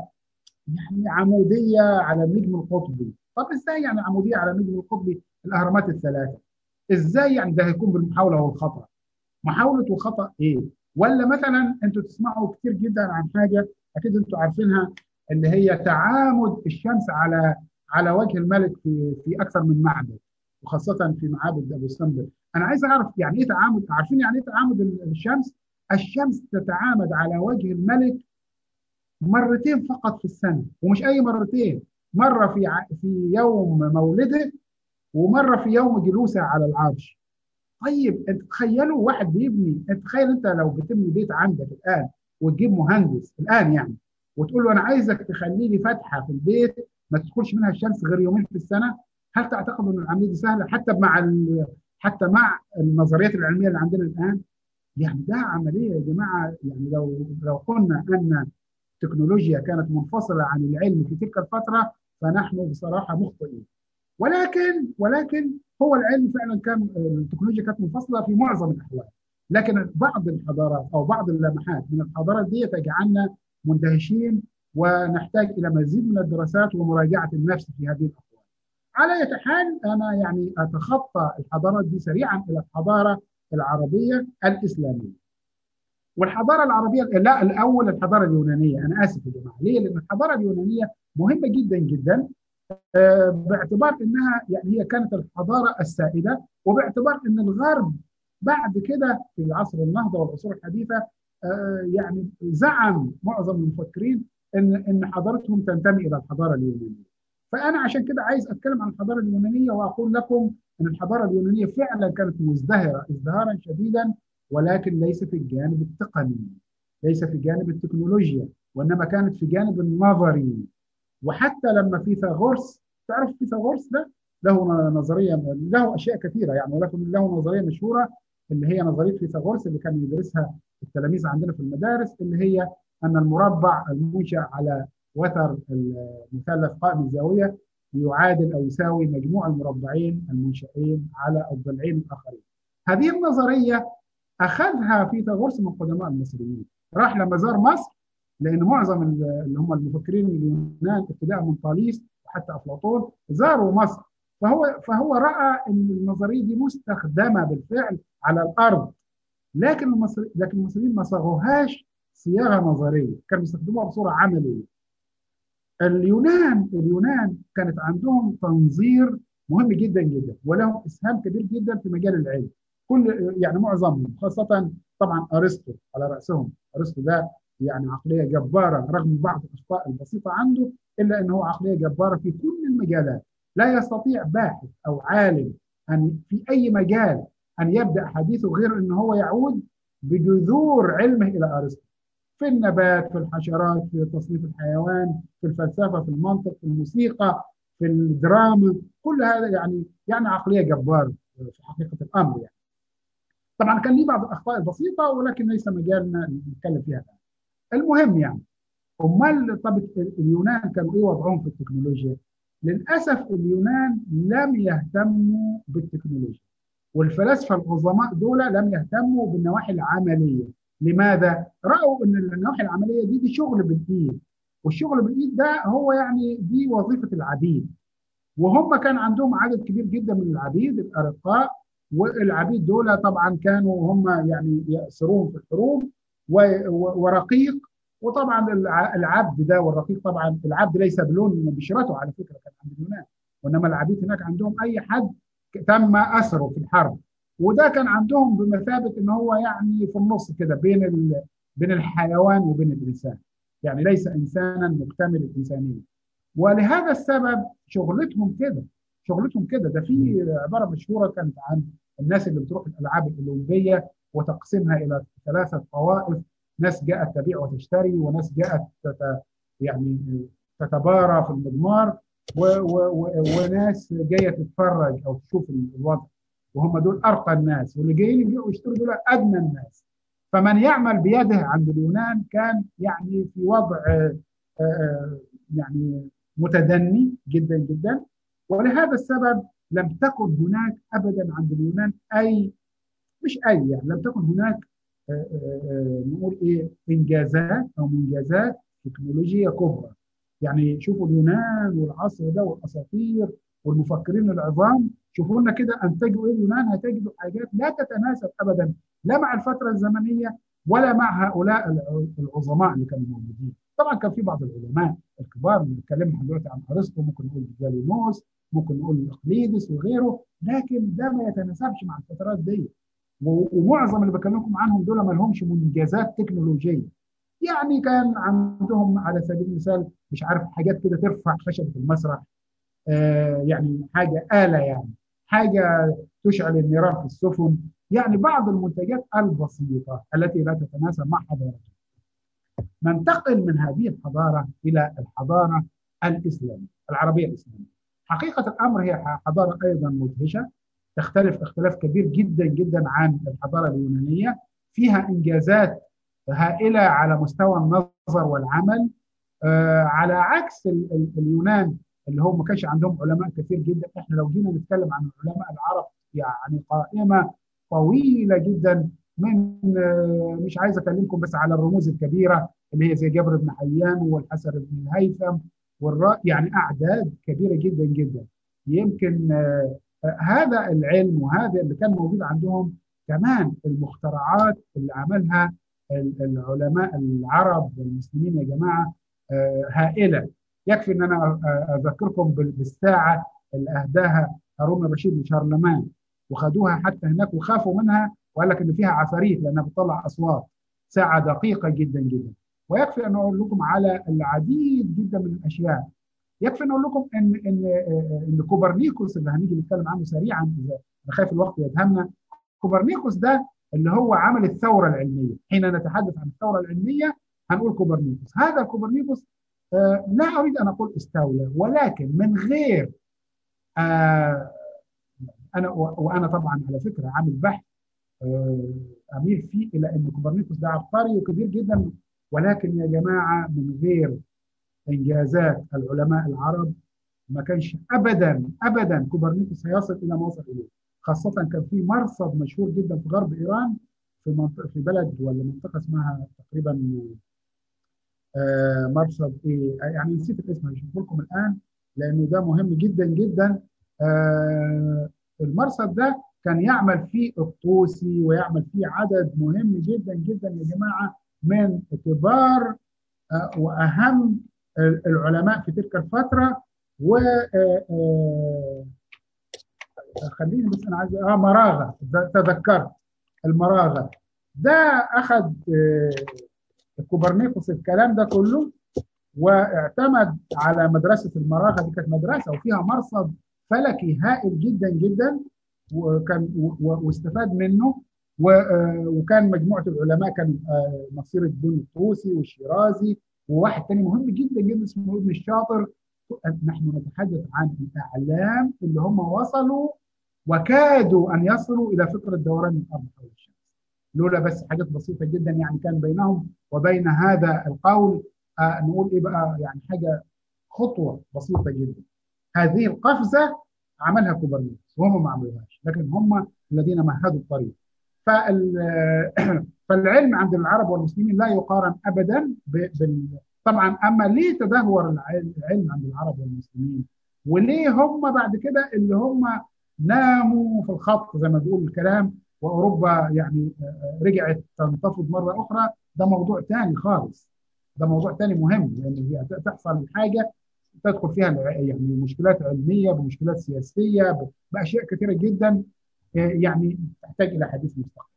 يعني عمودية على النجم القطبي. طب إزاي يعني عمودية على النجم القطبي؟ الأهرامات الثلاثة. إزاي يعني ده هيكون بالمحاولة والخطأ؟ محاولة وخطا إيه؟ ولا مثلا أنتوا تسمعوا كتير جدا عن حاجة أكيد أنتم عارفينها اللي هي تعامد الشمس على على وجه الملك في في أكثر من معبد وخاصة في معابد أبو سمبل أنا عايز أعرف يعني إيه تعامد؟ عارفين يعني إيه تعامد الشمس؟ الشمس تتعامد على وجه الملك مرتين فقط في السنة ومش أي مرتين مرة في في يوم مولده ومرة في يوم جلوسه على العرش. طيب تخيلوا واحد بيبني تخيل أنت لو بتبني بيت عندك الآن وتجيب مهندس الآن يعني وتقول له أنا عايزك تخلي لي فتحة في البيت ما تدخلش منها الشمس غير يومين في السنة هل تعتقد إن العملية دي سهلة؟ حتى مع حتى مع النظريات العلمية اللي عندنا الآن يعني ده عملية يا جماعة يعني لو لو قلنا أن التكنولوجيا كانت منفصلة عن العلم في تلك الفترة فنحن بصراحة مخطئين ولكن ولكن هو العلم فعلا كان التكنولوجيا كانت منفصلة في معظم الأحوال لكن بعض الحضارات أو بعض اللمحات من الحضارات دي تجعلنا مندهشين ونحتاج إلى مزيد من الدراسات ومراجعة النفس في هذه الأحوال. على أي حال أنا يعني أتخطى الحضارات دي سريعا إلى الحضارة العربية الإسلامية. والحضارة العربية لا الأول الحضارة اليونانية أنا آسف يا جماعة ليه؟ لأن الحضارة اليونانية مهمة جدا جدا باعتبار إنها يعني هي كانت الحضارة السائدة وباعتبار إن الغرب بعد كده في عصر النهضة والعصور الحديثة يعني زعم معظم المفكرين إن إن حضارتهم تنتمي إلى الحضارة اليونانية. فأنا عشان كده عايز أتكلم عن الحضارة اليونانية وأقول لكم ان الحضارة اليونانية فعلا كانت مزدهرة ازدهارا شديدا ولكن ليس في الجانب التقني ليس في جانب التكنولوجيا وإنما كانت في جانب النظري. وحتى لما فيثاغورس تعرف فيثاغورس ده؟ له نظرية له أشياء كثيرة يعني ولكن له نظرية مشهورة اللي هي نظرية فيثاغورس اللي كان يدرسها التلاميذ عندنا في المدارس اللي هي أن المربع المنشا على وتر المثلث قائم الزاوية يعادل أو يساوي مجموع المربعين المنشئين على الضلعين الآخرين. هذه النظرية أخذها فيثاغورس من قدماء المصريين، راح لما زار مصر لأن معظم اللي هم المفكرين اليونان ابتداء من طاليس وحتى أفلاطون زاروا مصر. فهو فهو رأى إن النظرية دي مستخدمة بالفعل على الأرض. لكن المصري لكن المصريين ما صاغوهاش صياغة نظرية. كانوا بيستخدموها بصورة عملية. اليونان اليونان كانت عندهم تنظير مهم جدا جدا ولهم إسهام كبير جدا في مجال العلم. كل يعني معظمهم خاصة طبعا أرسطو على رأسهم. أرسطو ده يعني عقلية جبارة رغم بعض الأخطاء البسيطة عنده إلا انه عقلية جبارة في كل المجالات. لا يستطيع باحث أو عالم أن في أي مجال أن يبدأ حديثه غير إن هو يعود بجذور علمه إلى أرسطو. في النبات في الحشرات في تصنيف الحيوان في الفلسفة في المنطق في الموسيقى في الدراما كل هذا يعني يعني عقلية جبارة في حقيقة الأمر يعني. طبعا كان ليه بعض الأخطاء البسيطة ولكن ليس مجالنا نتكلم فيها الآن. المهم يعني امال طب اليونان كانوا إيه وضعهم في التكنولوجيا؟ للأسف اليونان لم يهتموا بالتكنولوجيا والفلاسفة العظماء دول لم يهتموا بالنواحي العملية. لماذا؟ رأوا إن النواحي العملية دي دي شغل بالإيد. والشغل بالإيد ده هو يعني دي وظيفة العبيد. وهم كان عندهم عدد كبير جدا من العبيد الأرقاء والعبيد دول طبعا كانوا هم يعني يأسروهم في الحروب ورقيق. وطبعا العبد ده والرقيق طبعا العبد ليس بلون بشرته على فكرة كان عند اليونان. وإنما العبيد هناك عندهم أي حد تم اسره في الحرب. وده كان عندهم بمثابة إن هو يعني في النص كده بين بين الحيوان وبين الإنسان. يعني ليس إنسانا مكتمل الإنسانية. ولهذا السبب شغلتهم كده شغلتهم كده. ده في عبارة مشهورة كانت عن الناس اللي بتروح الألعاب الأولمبية وتقسيمها إلى ثلاثة طوائف. ناس جاءت تبيع وتشتري وناس جاءت تت يعني تتبارى في المضمار و و و وناس جاية تتفرج أو تشوف الوضع. وهم دول أرقى الناس واللي جايين يبيعوا ويشتروا دول أدنى الناس. فمن يعمل بيده عند اليونان كان يعني في وضع يعني متدني جدا جدا. ولهذا السبب لم تكن هناك ابدا عند اليونان أي مش أي يعني لم تكن هناك نقول إيه إنجازات أو منجزات تكنولوجية كبرى. يعني شوفوا اليونان والعصر ده والأساطير والمفكرين العظام شوفوا لنا كده أنتجوا إيه؟ اليونان هتجدوا حاجات لا تتناسب ابدا لا مع الفترة الزمنية ولا مع هؤلاء العظماء اللي كانوا موجودين. طبعا كان في بعض العلماء الكبار بنتكلم دلوقتي عن أرسطو ممكن نقول جالينوس ممكن نقول أقليدس وغيره لكن ده ما يتناسبش مع الفترات دي. ومعظم اللي بكلمكم عنهم دول ما لهمش منجزات تكنولوجية. يعني كان عندهم على سبيل المثال مش عارف حاجات كده ترفع خشبة المسرح. آه يعني حاجة آلة يعني. حاجة تشعل النيران في السفن. يعني بعض المنتجات البسيطة التي لا تتناسب مع حضارتهم ننتقل من هذه الحضارة إلى الحضارة الإسلامية العربية الإسلامية. حقيقة الأمر هي حضارة أيضا مدهشة. تختلف اختلاف كبير جدا جدا عن الحضارة اليونانية. فيها إنجازات هائلة على مستوى النظر والعمل. آه على عكس ال ال اليونان اللي هو ما كانش عندهم علماء كثير جدا. إحنا لو جينا نتكلم عن العلماء العرب يعني قائمة طويلة جدا من آه مش عايز أكلمكم بس على الرموز الكبيرة اللي هي زي جبر بن حيان والحسن بن الهيثم والرا يعني أعداد كبيرة جدا جدا. يمكن آه هذا العلم وهذا اللي كان موجود عندهم كمان المخترعات اللي عملها العلماء العرب والمسلمين يا جماعة هائلة. يكفي إن أنا أذكركم بالساعة اللي أهداها هارون الرشيد لشارلمان وخدوها حتى هناك وخافوا منها وقال لك إن فيها عفاريت لأنها بتطلع أصوات. ساعة دقيقة جدا جدا. ويكفي أن أقول لكم على العديد جدا من الأشياء. يكفي أن أقول لكم ان ان ان كوبرنيكوس اللي هنيجي نتكلم عنه سريعا إذا خايف الوقت يدهمنا كوبرنيكوس ده اللي هو عمل الثورة العلمية. حين نتحدث عن الثورة العلمية هنقول كوبرنيكوس. هذا كوبرنيكوس لا أريد أن أقول استولى ولكن من غير آه أنا وأنا طبعا على فكرة عامل بحث آه أميل فيه إلى أن كوبرنيكوس ده عبقري وكبير جدا ولكن يا جماعة من غير إنجازات العلماء العرب ما كانش ابدا ابدا كوبرنيكوس هيصل إلى ما وصل إليه. خاصة كان في مرصد مشهور جدا في غرب إيران في منطقة في بلد ولا منطقة اسمها تقريبا آه مرصد إيه يعني نسيت الاسم هشوف لكم الآن لأنه ده مهم جدا جدا. آه المرصد ده كان يعمل فيه الطوسي ويعمل فيه عدد مهم جدا جدا يا جماعة من كبار آه وأهم العلماء في تلك الفترة. و خليني بس أنا عايز آه مراغة تذكرت. المراغة ده أخذ كوبرنيكوس الكلام ده كله واعتمد على مدرسة المراغة دي كانت مدرسة وفيها مرصد فلكي هائل جدا جدا وكان واستفاد منه وكان مجموعة العلماء كان نصير الدين الطوسي والشيرازي وواحد تاني مهم جدا جدا اسمه ابن الشاطر. نحن نتحدث عن الأعلام اللي هم وصلوا وكادوا أن يصلوا إلى فكره دوران الأرض لولا بس حاجات بسيطة جدا يعني كان بينهم وبين هذا القول آه نقول إيه بقى؟ يعني حاجة خطوة بسيطة جدا. هذه القفزة عملها كوبرنيكوس وهم ما عملوهاش لكن هم الذين مهدوا الطريق. فالعلم عند العرب والمسلمين لا يقارن ابدا بال طبعا أما ليه تدهور العلم عند العرب والمسلمين؟ وليه هم بعد كده اللي هم ناموا في الخط زي ما بيقول الكلام وأوروبا يعني رجعت تنتفض مرة أخرى. ده موضوع ثاني خالص. ده موضوع ثاني مهم لأن هي تحصل الحاجة تدخل فيها يعني مشكلات علمية بمشكلات سياسية بأشياء كثيره جدا يعني تحتاج إلى حديث مستقبل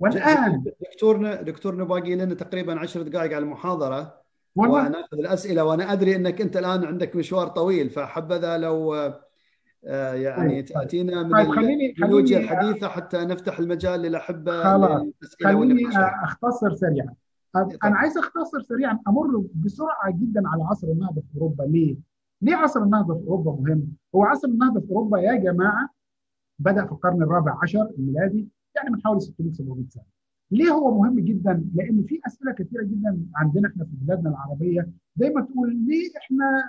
والآن دكتورنا دكتورنا باقي لنا تقريبا 10 دقائق على المحاضرة. وناخذ الأسئلة وأنا أدري إنك أنت الآن عندك مشوار طويل فحبذا لو يعني تأتينا من طيب خليني الوجه الحديثه حتى نفتح المجال للأحبة خلاص خليني أختصر سريعا أنا عايز أختصر سريعا أمر بسرعة جدا على عصر النهضة في أوروبا ليه؟ ليه عصر النهضة في أوروبا مهم؟ هو عصر النهضة في أوروبا يا جماعة بدأ في القرن الرابع عشر الميلادي يعني من حوالي 600 700 سنة. ليه هو مهم جدا؟ لأن في أسئلة كثيرة جدا عندنا إحنا في بلادنا العربية دايما تقول ليه إحنا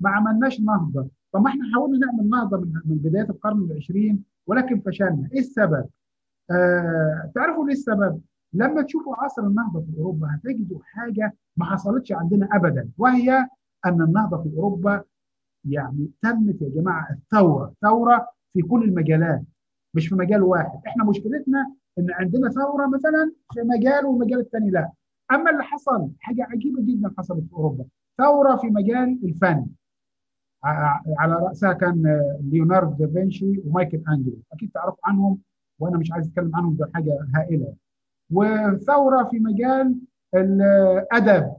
ما عملناش نهضة؟ طب إحنا حاولنا نعمل نهضة من من بداية القرن العشرين ولكن فشلنا، إيه السبب؟ آه تعرفوا ليه السبب؟ لما تشوفوا عصر النهضة في أوروبا هتجدوا حاجة ما حصلتش عندنا ابدا وهي أن النهضة في أوروبا يعني تمت يا جماعة الثورة، ثوره في كل المجالات مش في مجال واحد، إحنا مشكلتنا إن عندنا ثورة مثلا في مجال والمجال الثاني لا. أما اللي حصل حاجة عجيبة جدا حصلت في أوروبا ثورة في مجال الفن على رأسها كان ليوناردو دافنشي ومايكل أنجلو. أكيد تعرفوا عنهم وأنا مش عايز أتكلم عنهم ده حاجة هائلة. وثوره في مجال الأدب.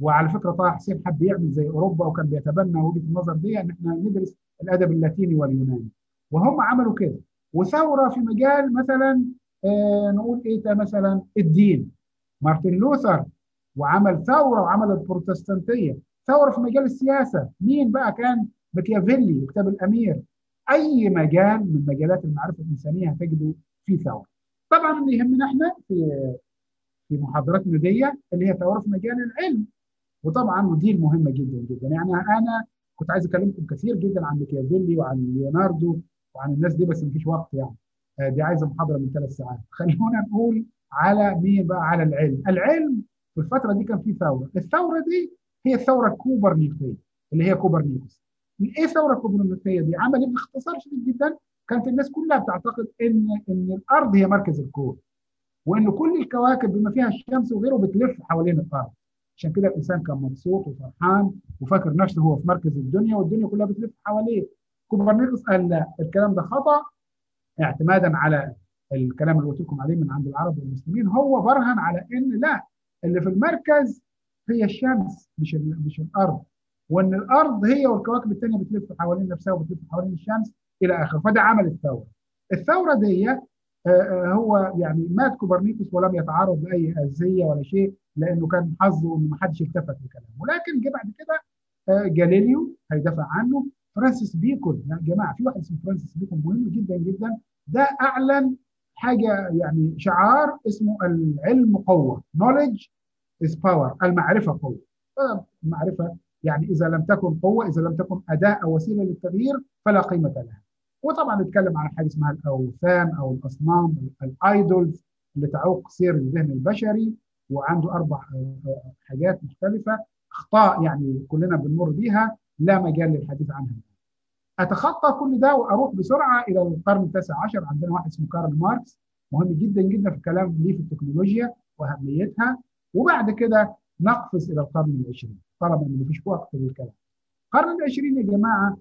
وعلى فكرة طه حسين حب يعمل زي أوروبا وكان بيتبنى وجهة النظر دي إن إحنا ندرس الأدب اللاتيني واليوناني. وهم عملوا كده. وثورة في مجال مثلا آه نقول إيه مثلا؟ الدين. مارتن لوثر وعمل ثورة وعمل البروتستانتية. ثورة في مجال السياسة. مين بقى كان؟ ماكيافيلي كتاب الأمير. أي مجال من مجالات المعرفة الإنسانية هتجدوا فيه ثورة. طبعا اللي يهمنا إحنا في في محاضراتنا دي اللي هي ثورة في مجال العلم. وطبعا ودي المهمه جدا جدا. يعني أنا كنت عايز أكلمكم كثير جدا عن ماكيافيلي وعن ليوناردو وعن الناس دي بس مفيش وقت يعني. دي عايزة محاضرة من ثلاث ساعات. خلونا نقول على مين بقى؟ على العلم. العلم في الفترة دي كان في ثورة. الثورة دي هي الثوره الكوبرنيكيه اللي هي كوبرنيكوس. إيه الثوره الكوبرنيكيه دي؟ عمل باختصار شديد جدا. كانت الناس كلها بتعتقد إن إن الأرض هي مركز الكون وإن كل الكواكب بما فيها الشمس وغيره بتلف حوالين الأرض. عشان كده الإنسان كان مبسوط وفرحان وفاكر نفسه هو في مركز الدنيا والدنيا كلها بتلف حواليه. كوبرنيكوس قال لا الكلام ده خطأ. اعتمادا على الكلام اللي قلت لكم عليه من عند العرب والمسلمين هو برهن على إن لا اللي في المركز هي الشمس مش مش الأرض. وإن الأرض هي والكواكب الثانية بتلف حوالين نفسها وبتلف حوالين الشمس إلى آخره. فده عمل الثورة. الثورة دي هو يعني مات كوبرنيكوس ولم يتعرض لأي أذية ولا شيء لأنه كان حظه إنه ما حدش التفت لكلامه. ولكن جه بعد كده جاليليو هيدافع عنه فرانسيس بيكون. يا جماعة في واحد اسمه فرانسيس بيكون مهم جدا جدا. ده أعلن حاجة يعني شعار اسمه العلم قوة knowledge is power. المعرفة قوة. المعرفة يعني إذا لم تكن قوة إذا لم تكن أداة أو وسيلة للتغيير فلا قيمة لها. وطبعا نتكلم عن حاجة اسمها الأوثان أو الأصنام الأيدولز اللي تعوق سير الذهن البشري وعنده أربع حاجات مختلفة. أخطاء يعني كلنا بنمر بيها لا مجال للحديث عنها. أتخطى كل ده وأروح بسرعة إلى القرن التاسع عشر. عندنا واحد اسمه كارل ماركس مهم جدا جدا في الكلام ليه في التكنولوجيا وأهميتها. وبعد كده نقفز إلى القرن العشرين طالما إن مفيش وقت للكلام. القرن العشرين يا جماعة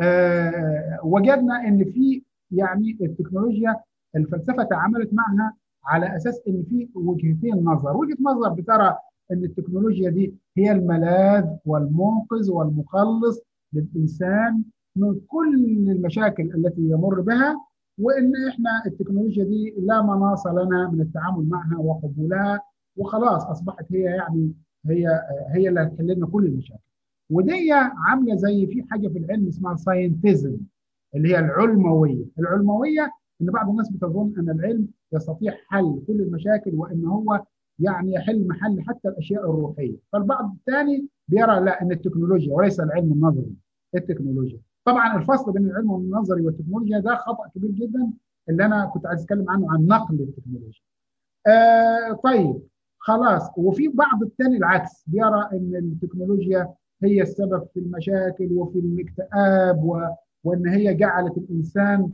آه وجدنا إن في يعني التكنولوجيا الفلسفة تعاملت معها على أساس إن في وجهتين نظر، وجهة نظر بترى إن التكنولوجيا دي هي الملاذ والمنقذ والمخلص للإنسان من كل المشاكل التي يمر بها وإن إحنا التكنولوجيا دي لا مناص لنا من التعامل معها وقبولها وخلاص أصبحت هي يعني هي هي اللي هتحل لنا كل المشاكل. ودي عاملة زي في حاجة في العلم اسمها ساينتزم اللي هي العلموية، العلموية إن بعض الناس بتظن أن العلم يستطيع حل كل المشاكل وإن هو يعني يحل محل حتى الأشياء الروحية، فالبعض الثاني بيرى لا إن التكنولوجيا وليس العلم النظري التكنولوجيا. طبعا الفصل بين العلم النظري والتكنولوجيا ده خطأ كبير جدا اللي أنا كنت عايز أتكلم عنه عن نقل التكنولوجيا. آه طيب خلاص. وفي بعض الثاني العكس. بيرى إن التكنولوجيا هي السبب في المشاكل وفي الاكتئاب و... وإن هي جعلت الإنسان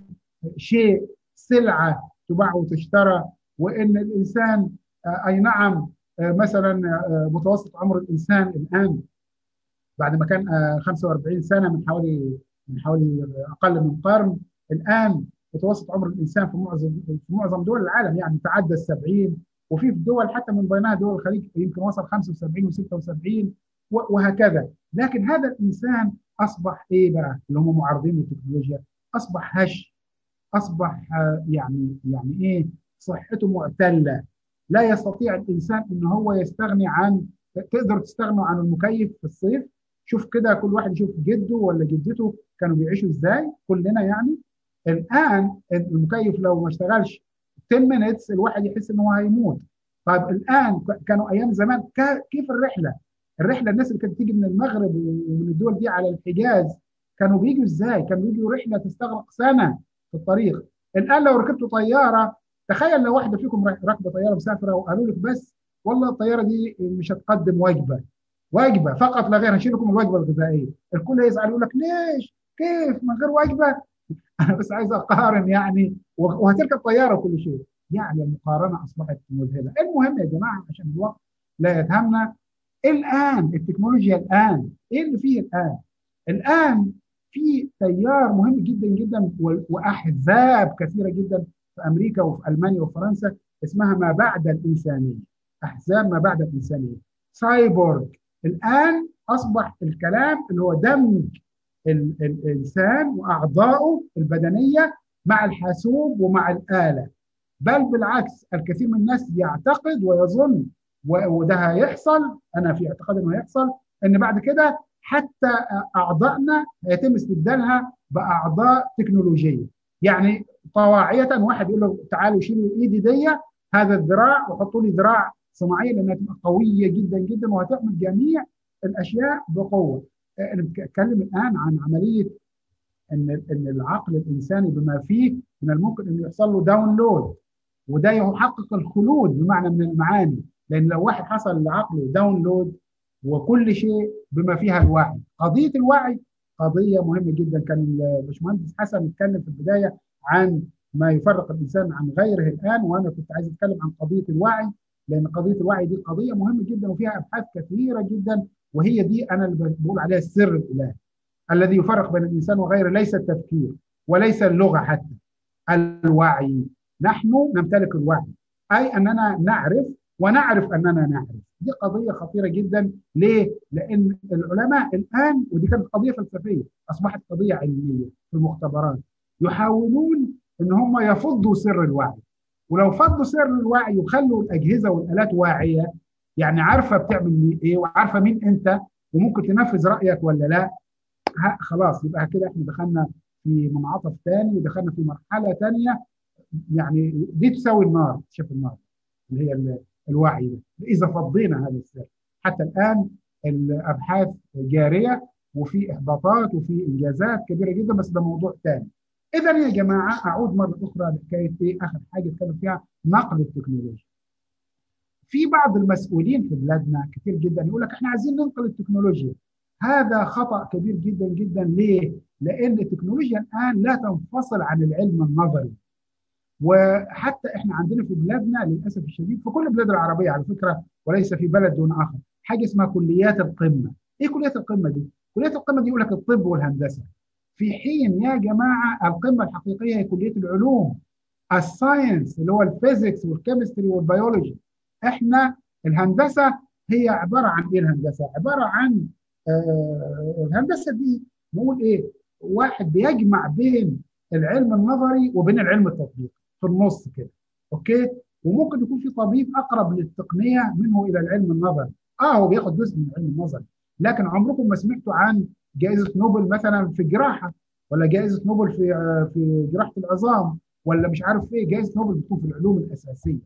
شيء سلعة تباع وتشترى وإن الإنسان آه أي نعم آه مثلا آه متوسط عمر الإنسان الآن بعد ما كان 45 سنة من حوالي من حوالي أقل من قرن الآن متوسط عمر الإنسان في معظم في معظم دول العالم يعني تعدى ال 70 وفي دول حتى من بينها دول الخليج يمكن وصل 75 و76 وهكذا. لكن هذا الإنسان أصبح إيه بقى؟ اللي هم معارضين للتكنولوجيا. أصبح هش. أصبح يعني يعني إيه؟ صحته معتلة. لا يستطيع الإنسان إن هو يستغني عن تقدر تستغنوا عن المكيف في الصيف. شوف كده كل واحد يشوف جده ولا جدته كانوا بيعيشوا إزاي. كلنا يعني. الآن المكيف لو ما اشتغلش 10 minutes الواحد يحس ان هو هيموت. طيب الآن كانوا أيام زمان. كيف الرحلة؟ الرحلة الناس اللي كانت تيجي من المغرب ومن الدول دي على الحجاز كانوا بيجوا إزاي؟ كانوا بيجوا رحلة تستغرق سنة في الطريق. الآن لو ركبتوا طيارة تخيل لو واحدة فيكم راكبة طيارة مسافرة وقالوا لك بس والله الطيارة دي مش هتقدم وجبة. وجبة فقط لا غير. هشيل لكم الوجبة الغذائية. الكل هيزعل يقول لك ليش؟ كيف من غير وجبة؟ أنا بس عايز أقارن يعني وهتركب طياره وكل شيء. يعني المقارنة أصبحت مذهلة. المهم يا جماعة عشان الوقت لا يتهمنا الآن التكنولوجيا الآن إيه اللي فيه الآن؟ الآن في تيار مهم جدا جدا وأحزاب كثيرة جدا في أمريكا وفي ألمانيا وفرنسا اسمها ما بعد الإنسانية. أحزاب ما بعد الإنسانية. سايبورغ. الآن أصبح الكلام اللي هو دمج الانسان واعضائه البدنية مع الحاسوب ومع الآلة. بل بالعكس الكثير من الناس يعتقد ويظن وده هيحصل أنا في اعتقاد إنه هيحصل إن بعد كده حتى أعضائنا يتم استبدالها بأعضاء تكنولوجية. يعني طواعية واحد يقول له تعالوا شيلوا إيدي دي هذا الذراع وحطوا لي ذراع صناعية لأنها تبقى قوية جدا جدا وهتعمل جميع الأشياء بقوة. أنا بتكلم الآن عن عملية إن إن العقل الإنساني بما فيه من الممكن إنه يحصل له download وده يحقق الخلود بمعنى من المعاني. لأن لو واحد حصل لعقله download وكل شيء بما فيها الوعي. قضية الوعي قضية مهمة جدا. كان الباشمهندس حسن اتكلم في البداية عن ما يفرق الإنسان عن غيره الآن وأنا كنت عايز أتكلم عن قضية الوعي لأن قضية الوعي دي قضية مهمة جدا وفيها أبحاث كثيرة جدا وهي دي أنا اللي بقول عليها السر الالهي الذي يفرق بين الإنسان وغيره ليس التفكير وليس اللغة حتى الوعي. نحن نمتلك الوعي أي أننا نعرف ونعرف أننا نعرف. دي قضية خطيرة جدا. ليه؟ لأن العلماء الآن ودي كانت قضية فلسفية أصبحت قضية علمية في المختبرات يحاولون إن هم يفضوا سر الوعي. ولو فضوا سر الوعي وخلوا الأجهزة والآلات واعية يعني عارفة بتعمل إيه وعارفة مين أنت وممكن تنفذ رأيك ولا لا. خلاص يبقى كده إحنا دخلنا في منعطف ثاني ودخلنا في مرحلة ثانية يعني دي تساوي النار شوف النار؟ اللي هي الوعي ده. إذا فضينا هذا السر. حتى الآن الأبحاث جارية وفي إحباطات وفي إنجازات كبيرة جدا بس ده موضوع ثاني اذا يا جماعة أعود مرة أخرى لحكاية إيه آخر حاجة اتكلم فيها؟ نقل التكنولوجيا. في بعض المسؤولين في بلادنا كثير جدا يقول لك إحنا عايزين ننقل التكنولوجيا. هذا خطأ كبير جدا جدا. ليه؟ لأن التكنولوجيا الآن لا تنفصل عن العلم النظري. وحتى إحنا عندنا في بلادنا للأسف الشديد في كل البلاد العربية على فكرة وليس في بلد دون آخر حاجة اسمها كليات القمة. إيه كليات القمة دي؟ كليات القمة دي يقول لك الطب والهندسة. في حين يا جماعة القمة الحقيقية هي كلية العلوم. الساينس اللي هو الفيزيكس والكيمستري والبيولوجي. إحنا الهندسة هي عبارة عن إيه الهندسة؟ عبارة عن آه الهندسة دي نقول إيه؟ واحد بيجمع بين العلم النظري وبين العلم التطبيقي في النص كده okay؟ وممكن يكون في طبيب أقرب للتقنية منه إلى العلم النظري. آه هو بياخد جزء من العلم النظري لكن عمركم ما سمعتوا عن جائزة نوبل مثلا في الجراحه ولا جائزة نوبل في في جراحة العظام ولا مش عارف إيه جائزة نوبل بتكون في العلوم الأساسية.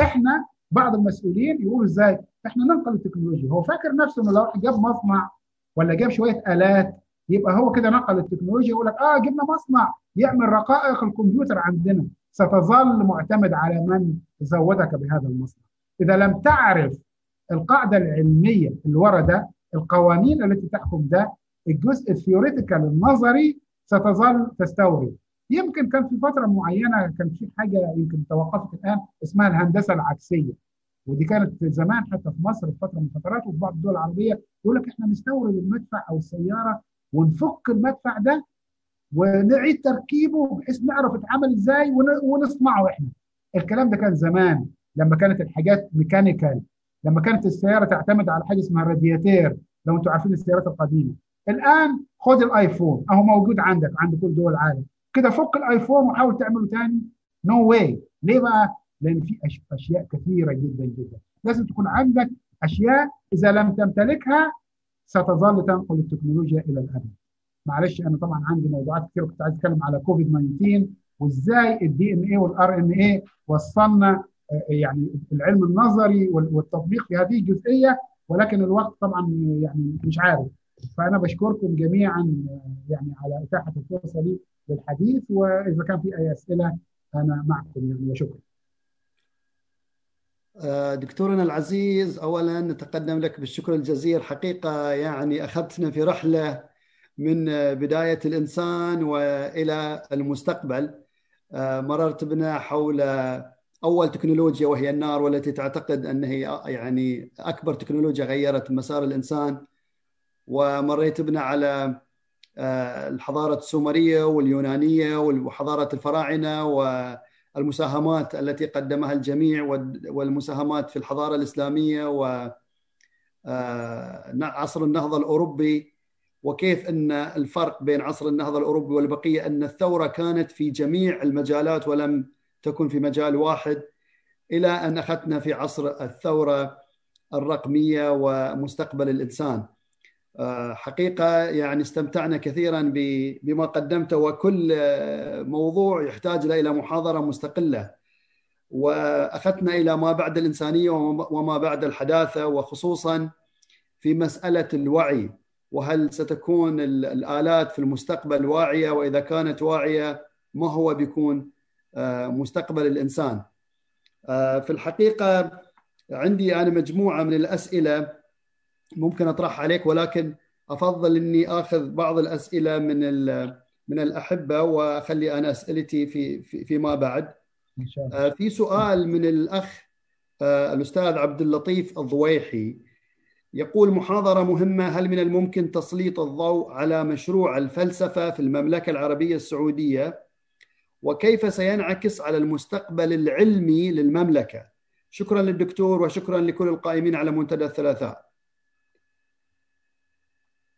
إحنا بعض المسؤولين يقولوا إزاي؟ إحنا ننقل التكنولوجيا. هو فاكر نفسه إنه لو جاب مصنع ولا جاب شوية آلات يبقى هو كده نقل التكنولوجيا يقول لك آه جبنا مصنع يعمل رقائق الكمبيوتر عندنا. ستظل معتمد على من زودك بهذا المصنع. إذا لم تعرف القاعدة العلمية اللي ورا ده القوانين التي تحكم ده الجزء الثيوريتيكال النظري ستظل تستورد يمكن كان في فترة معينة كان في حاجة يمكن توقفت الآن اسمها الهندسة العكسية. ودي كانت زمان حتى في مصر في فترة من الفترات وفي بعض الدول العربية يقول لك إحنا نستورد المدفع أو السيارة ونفك المدفع ده ونعيد تركيبه بحيث نعرف اتعمل إزاي ونصنعه إحنا. الكلام ده كان زمان لما كانت الحاجات ميكانيكال لما كانت السيارة تعتمد على حاجة اسمها رادياتير لو أنتم عارفين السيارات القديمة. الآن خد الآيفون أهو موجود عندك عند كل دول العالم. كده فك الآيفون وحاول تعمله تاني. نو no واي ليه بقى؟ لأن في أشياء كثيرة جدا جدا. لازم تكون عندك أشياء إذا لم تمتلكها ستظل تنقل التكنولوجيا إلى الأبد. معلش أنا طبعا عندي موضوعات كثيره كنت عايز أتكلم على كوفيد 19 وإزاي ال DNA وال RNA وصلنا يعني العلم النظري والتطبيق في هذه الجزئية. ولكن الوقت طبعا يعني مش عارف. فأنا بشكركم جميعا يعني على إتاحة الفرصة لي للحديث وإذا كان في أي أسئلة أنا معكم يعني وشكرا. دكتورنا العزيز اولا نتقدم لك بالشكر الجزيل. حقيقة يعني أخذتنا في رحلة من بداية الإنسان وإلى المستقبل. مررت بنا حول أول تكنولوجيا وهي النار والتي تعتقد أن هي يعني أكبر تكنولوجيا غيرت مسار الإنسان. ومريت بنا على آه، الحضارة السومرية واليونانية وحضارة الفراعنة والمساهمات التي قدمها الجميع والمساهمات في الحضارة الإسلامية و آه، عصر النهضة الأوروبي وكيف أن الفرق بين عصر النهضة الأوروبي والبقية أن الثورة كانت في جميع المجالات ولم تكن في مجال واحد إلى أن أخذنا في عصر الثورة الرقمية ومستقبل الإنسان. حقيقة يعني استمتعنا كثيرا بما قدمته وكل موضوع يحتاج إلى محاضرة مستقلة. وأخذنا إلى ما بعد الإنسانية وما بعد الحداثة وخصوصا في مسألة الوعي وهل ستكون الآلات في المستقبل واعية وإذا كانت واعية ما هو بيكون آه، مستقبل الإنسان. آه، في الحقيقة عندي أنا مجموعة من الأسئلة ممكن اطرحها عليك ولكن أفضل إني آخذ بعض الأسئلة من من الأحبة وأخلي أنا أسئلتي في فيما بعد. إن شاء الله. آه، في سؤال من الأخ الأستاذ عبد اللطيف الضويحي يقول محاضرة مهمة هل من الممكن تسليط الضوء على مشروع الفلسفة في المملكة العربية السعودية وكيف سينعكس على المستقبل العلمي للمملكة شكرا للدكتور وشكرا لكل القائمين على منتدى الثلاثاء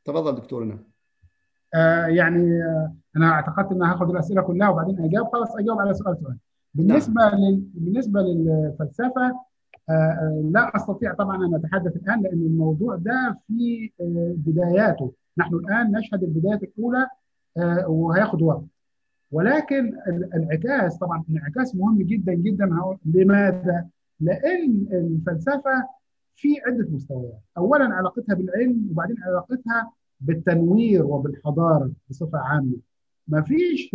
تفضل دكتورنا آه يعني آه أنا اعتقدت ان هاخد الأسئلة كلها وبعدين أجاوب. خلاص أجاوب على سؤال سؤال. بالنسبة نعم. لل... بالنسبة للفلسفة آه، لا أستطيع طبعا أن أتحدث الآن لأن الموضوع ده في بداياته. نحن الآن نشهد البدايات الأولى وهياخد وقت. ولكن الانعكاس طبعا الانعكاس مهم جدا جدا. لماذا؟ لأن الفلسفة في عدة مستويات، اولا علاقتها بالعلم وبعدين علاقتها بالتنوير وبالحضارة بصفة عامة. ما فيش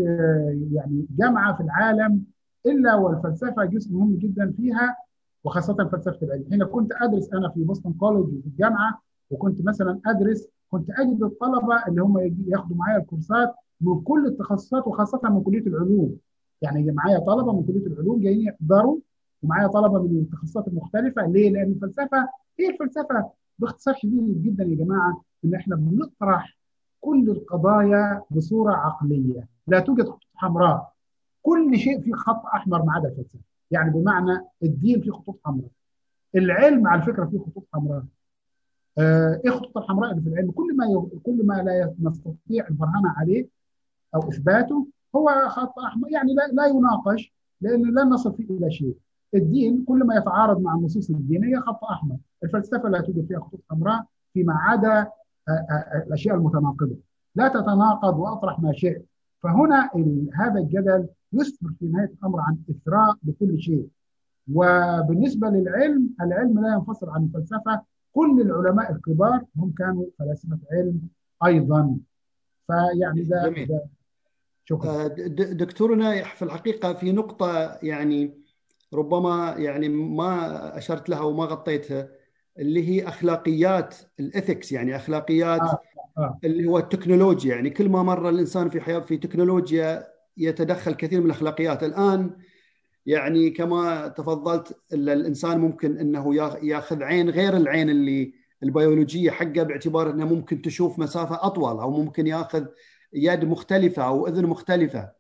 يعني جامعة في العالم إلا والفلسفة جزء مهم جدا فيها وخاصة فلسفة العلم. حين كنت أدرس أنا في بوسطن كولج في الجامعة وكنت مثلا أدرس كنت أجد الطلبة اللي هم ياخدوا معايا الكورسات من كل التخصصات وخاصة من كلية العلوم. يعني معايا طلبة من كلية العلوم جايين يحضروا ومعايا طلبة من التخصصات المختلفة. ليه؟ لأن الفلسفة هي الفلسفة باختصار شديد جدا يا جماعة إن إحنا بنطرح كل القضايا بصورة عقلية. لا توجد خطوط حمراء. كل شيء فيه خط أحمر ما عدا الفلسفة. يعني بمعنى الدين فيه خطوط حمراء. العلم على فكرة فيه خطوط حمراء. آه، إيه الخطوط الحمراء اللي في العلم؟ كل ما ي... كل ما لا نستطيع البرهان عليه أو إثباته هو خط أحمر. يعني لا, لا يناقش لأن لا نصل فيه إلى شيء. الدين كل ما يتعارض مع النصوص الدينية خط أحمر. الفلسفة لا توجد فيها خطوط حمراء فيما عدا آه، آه، الأشياء المتناقضة. لا تتناقض وأطرح ما شئت. فهنا هذا الجدل يسفر في نهاية الأمر عن إثراء لكل شيء. وبالنسبة للعلم العلم لا ينفصل عن الفلسفة. كل العلماء الكبار هم كانوا فلاسفة علم أيضا. فيعني ده, ده شكرا. آه، دكتورنا في الحقيقة في نقطة يعني ربما يعني ما أشرت لها وما غطيتها اللي هي أخلاقيات الإثكس يعني أخلاقيات آه. آه. اللي هو التكنولوجيا يعني كل ما مر الإنسان في حياة في تكنولوجيا يتدخل كثير من الأخلاقيات الآن يعني كما تفضلت الإنسان ممكن إنه ياخذ عين غير العين اللي البيولوجية حقه باعتبار إنه ممكن تشوف مسافة أطول أو ممكن ياخذ يد مختلفة أو أذن مختلفة آه،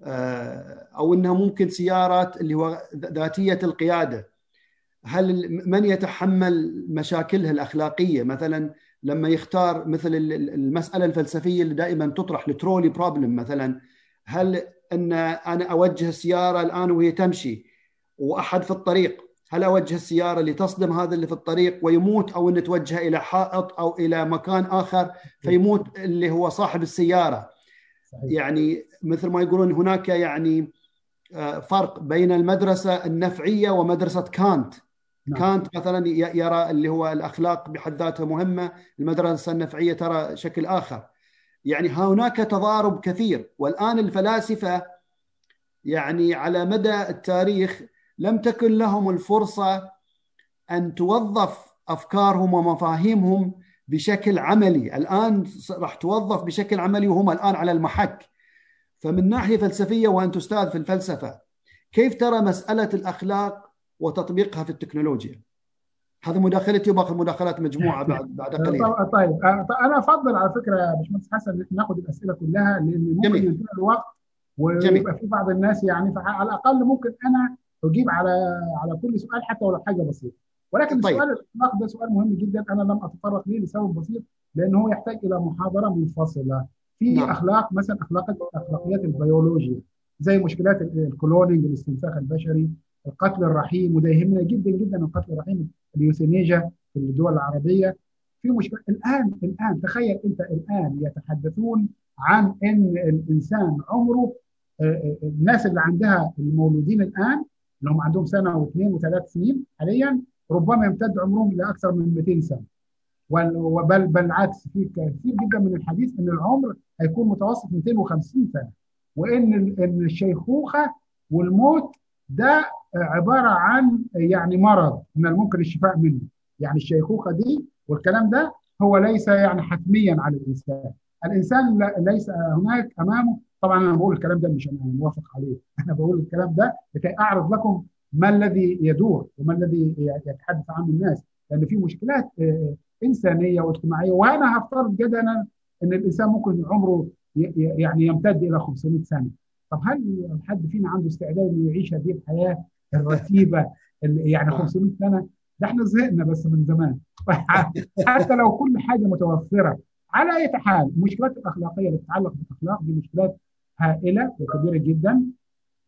أو إنها ممكن سيارات اللي هو ذاتية القيادة. هل من يتحمل مشاكلها الأخلاقية؟ مثلا لما يختار مثل المسألة الفلسفية اللي دائما تطرح ال trolley problem مثلا هل إن أنا أوجه السيارة الآن وهي تمشي وأحد في الطريق هل أوجه السيارة لتصدم هذا اللي في الطريق ويموت أو إن توجه إلى حائط أو إلى مكان آخر فيموت اللي هو صاحب السيارة؟ يعني مثل ما يقولون هناك يعني آه، فرق بين المدرسة النفعية ومدرسة كانت. نعم. كانت مثلا يرى اللي هو الأخلاق بحد ذاتها مهمة المدرسة النفعية ترى شكل آخر. يعني هناك تضارب كثير والآن الفلاسفة يعني على مدى التاريخ لم تكن لهم الفرصة أن توظف أفكارهم ومفاهيمهم بشكل عملي، الآن راح توظف بشكل عملي وهم الآن على المحك. فمن ناحية فلسفية وأنت أستاذ في الفلسفة، كيف ترى مسألة الأخلاق وتطبيقها في التكنولوجيا؟ هذا مداخلتي وباقي المداخلات مجموعة بعد بعد قليل. طيب أنا أفضل على فكرة يا باشمهندس حسن إن ناخذ الأسئلة كلها لأن ممكن ينتهي الوقت ويبقى في بعض الناس يعني على الأقل ممكن أنا أجيب على على كل سؤال حتى ولو حاجة بسيطة. ولكن طيب. سؤال الاخلاق ده سؤال مهم جدا أنا لم أتطرق ليه لسبب بسيط لأنه هو يحتاج إلى محاضرة منفصلة في نعم. أخلاق مثلا أخلاق أخلاقيات البيولوجيا زي مشكلات الكلونينج الاستنساخ البشري القتل الرحيم وده يهمنا جدا جدا القتل الرحيم اليوثينيجا في الدول العربية في مشكلة الآن الآن تخيل أنت الآن يتحدثون عن إن الإنسان عمره الناس اللي عندها المولودين الآن اللي هم عندهم سنة واثنين وثلاث سنين حاليا ربما يمتد عمرهم إلى أكثر من 200 سنة. وبل بل العكس في كثير جدا من الحديث إن العمر هيكون متوسط 250 سنة وإن إن الشيخوخة والموت ده عبارة عن يعني مرض من الممكن الشفاء منه. يعني الشيخوخة دي والكلام ده هو ليس يعني حتميا على الإنسان. الإنسان ليس هناك أمامه طبعا أنا بقول الكلام ده مش أنا موافق عليه. أنا بقول الكلام ده لكي أعرض لكم ما الذي يدور وما الذي يتحدث عنه الناس؟ لأن في مشكلات إنسانية واجتماعية وأنا هفترض جدلا إن الإنسان ممكن عمره يعني يمتد إلى 500 سنة. طب هل حد فينا عنده استعداد إنه يعيش هذه الحياة الرتيبة يعني 500 سنة؟ ده إحنا زهقنا بس من زمان. حتى لو كل حاجة متوفرة. على أي حال المشكلات الأخلاقية اللي تتعلق بالأخلاق دي مشكلات هائلة وكبيرة جدا.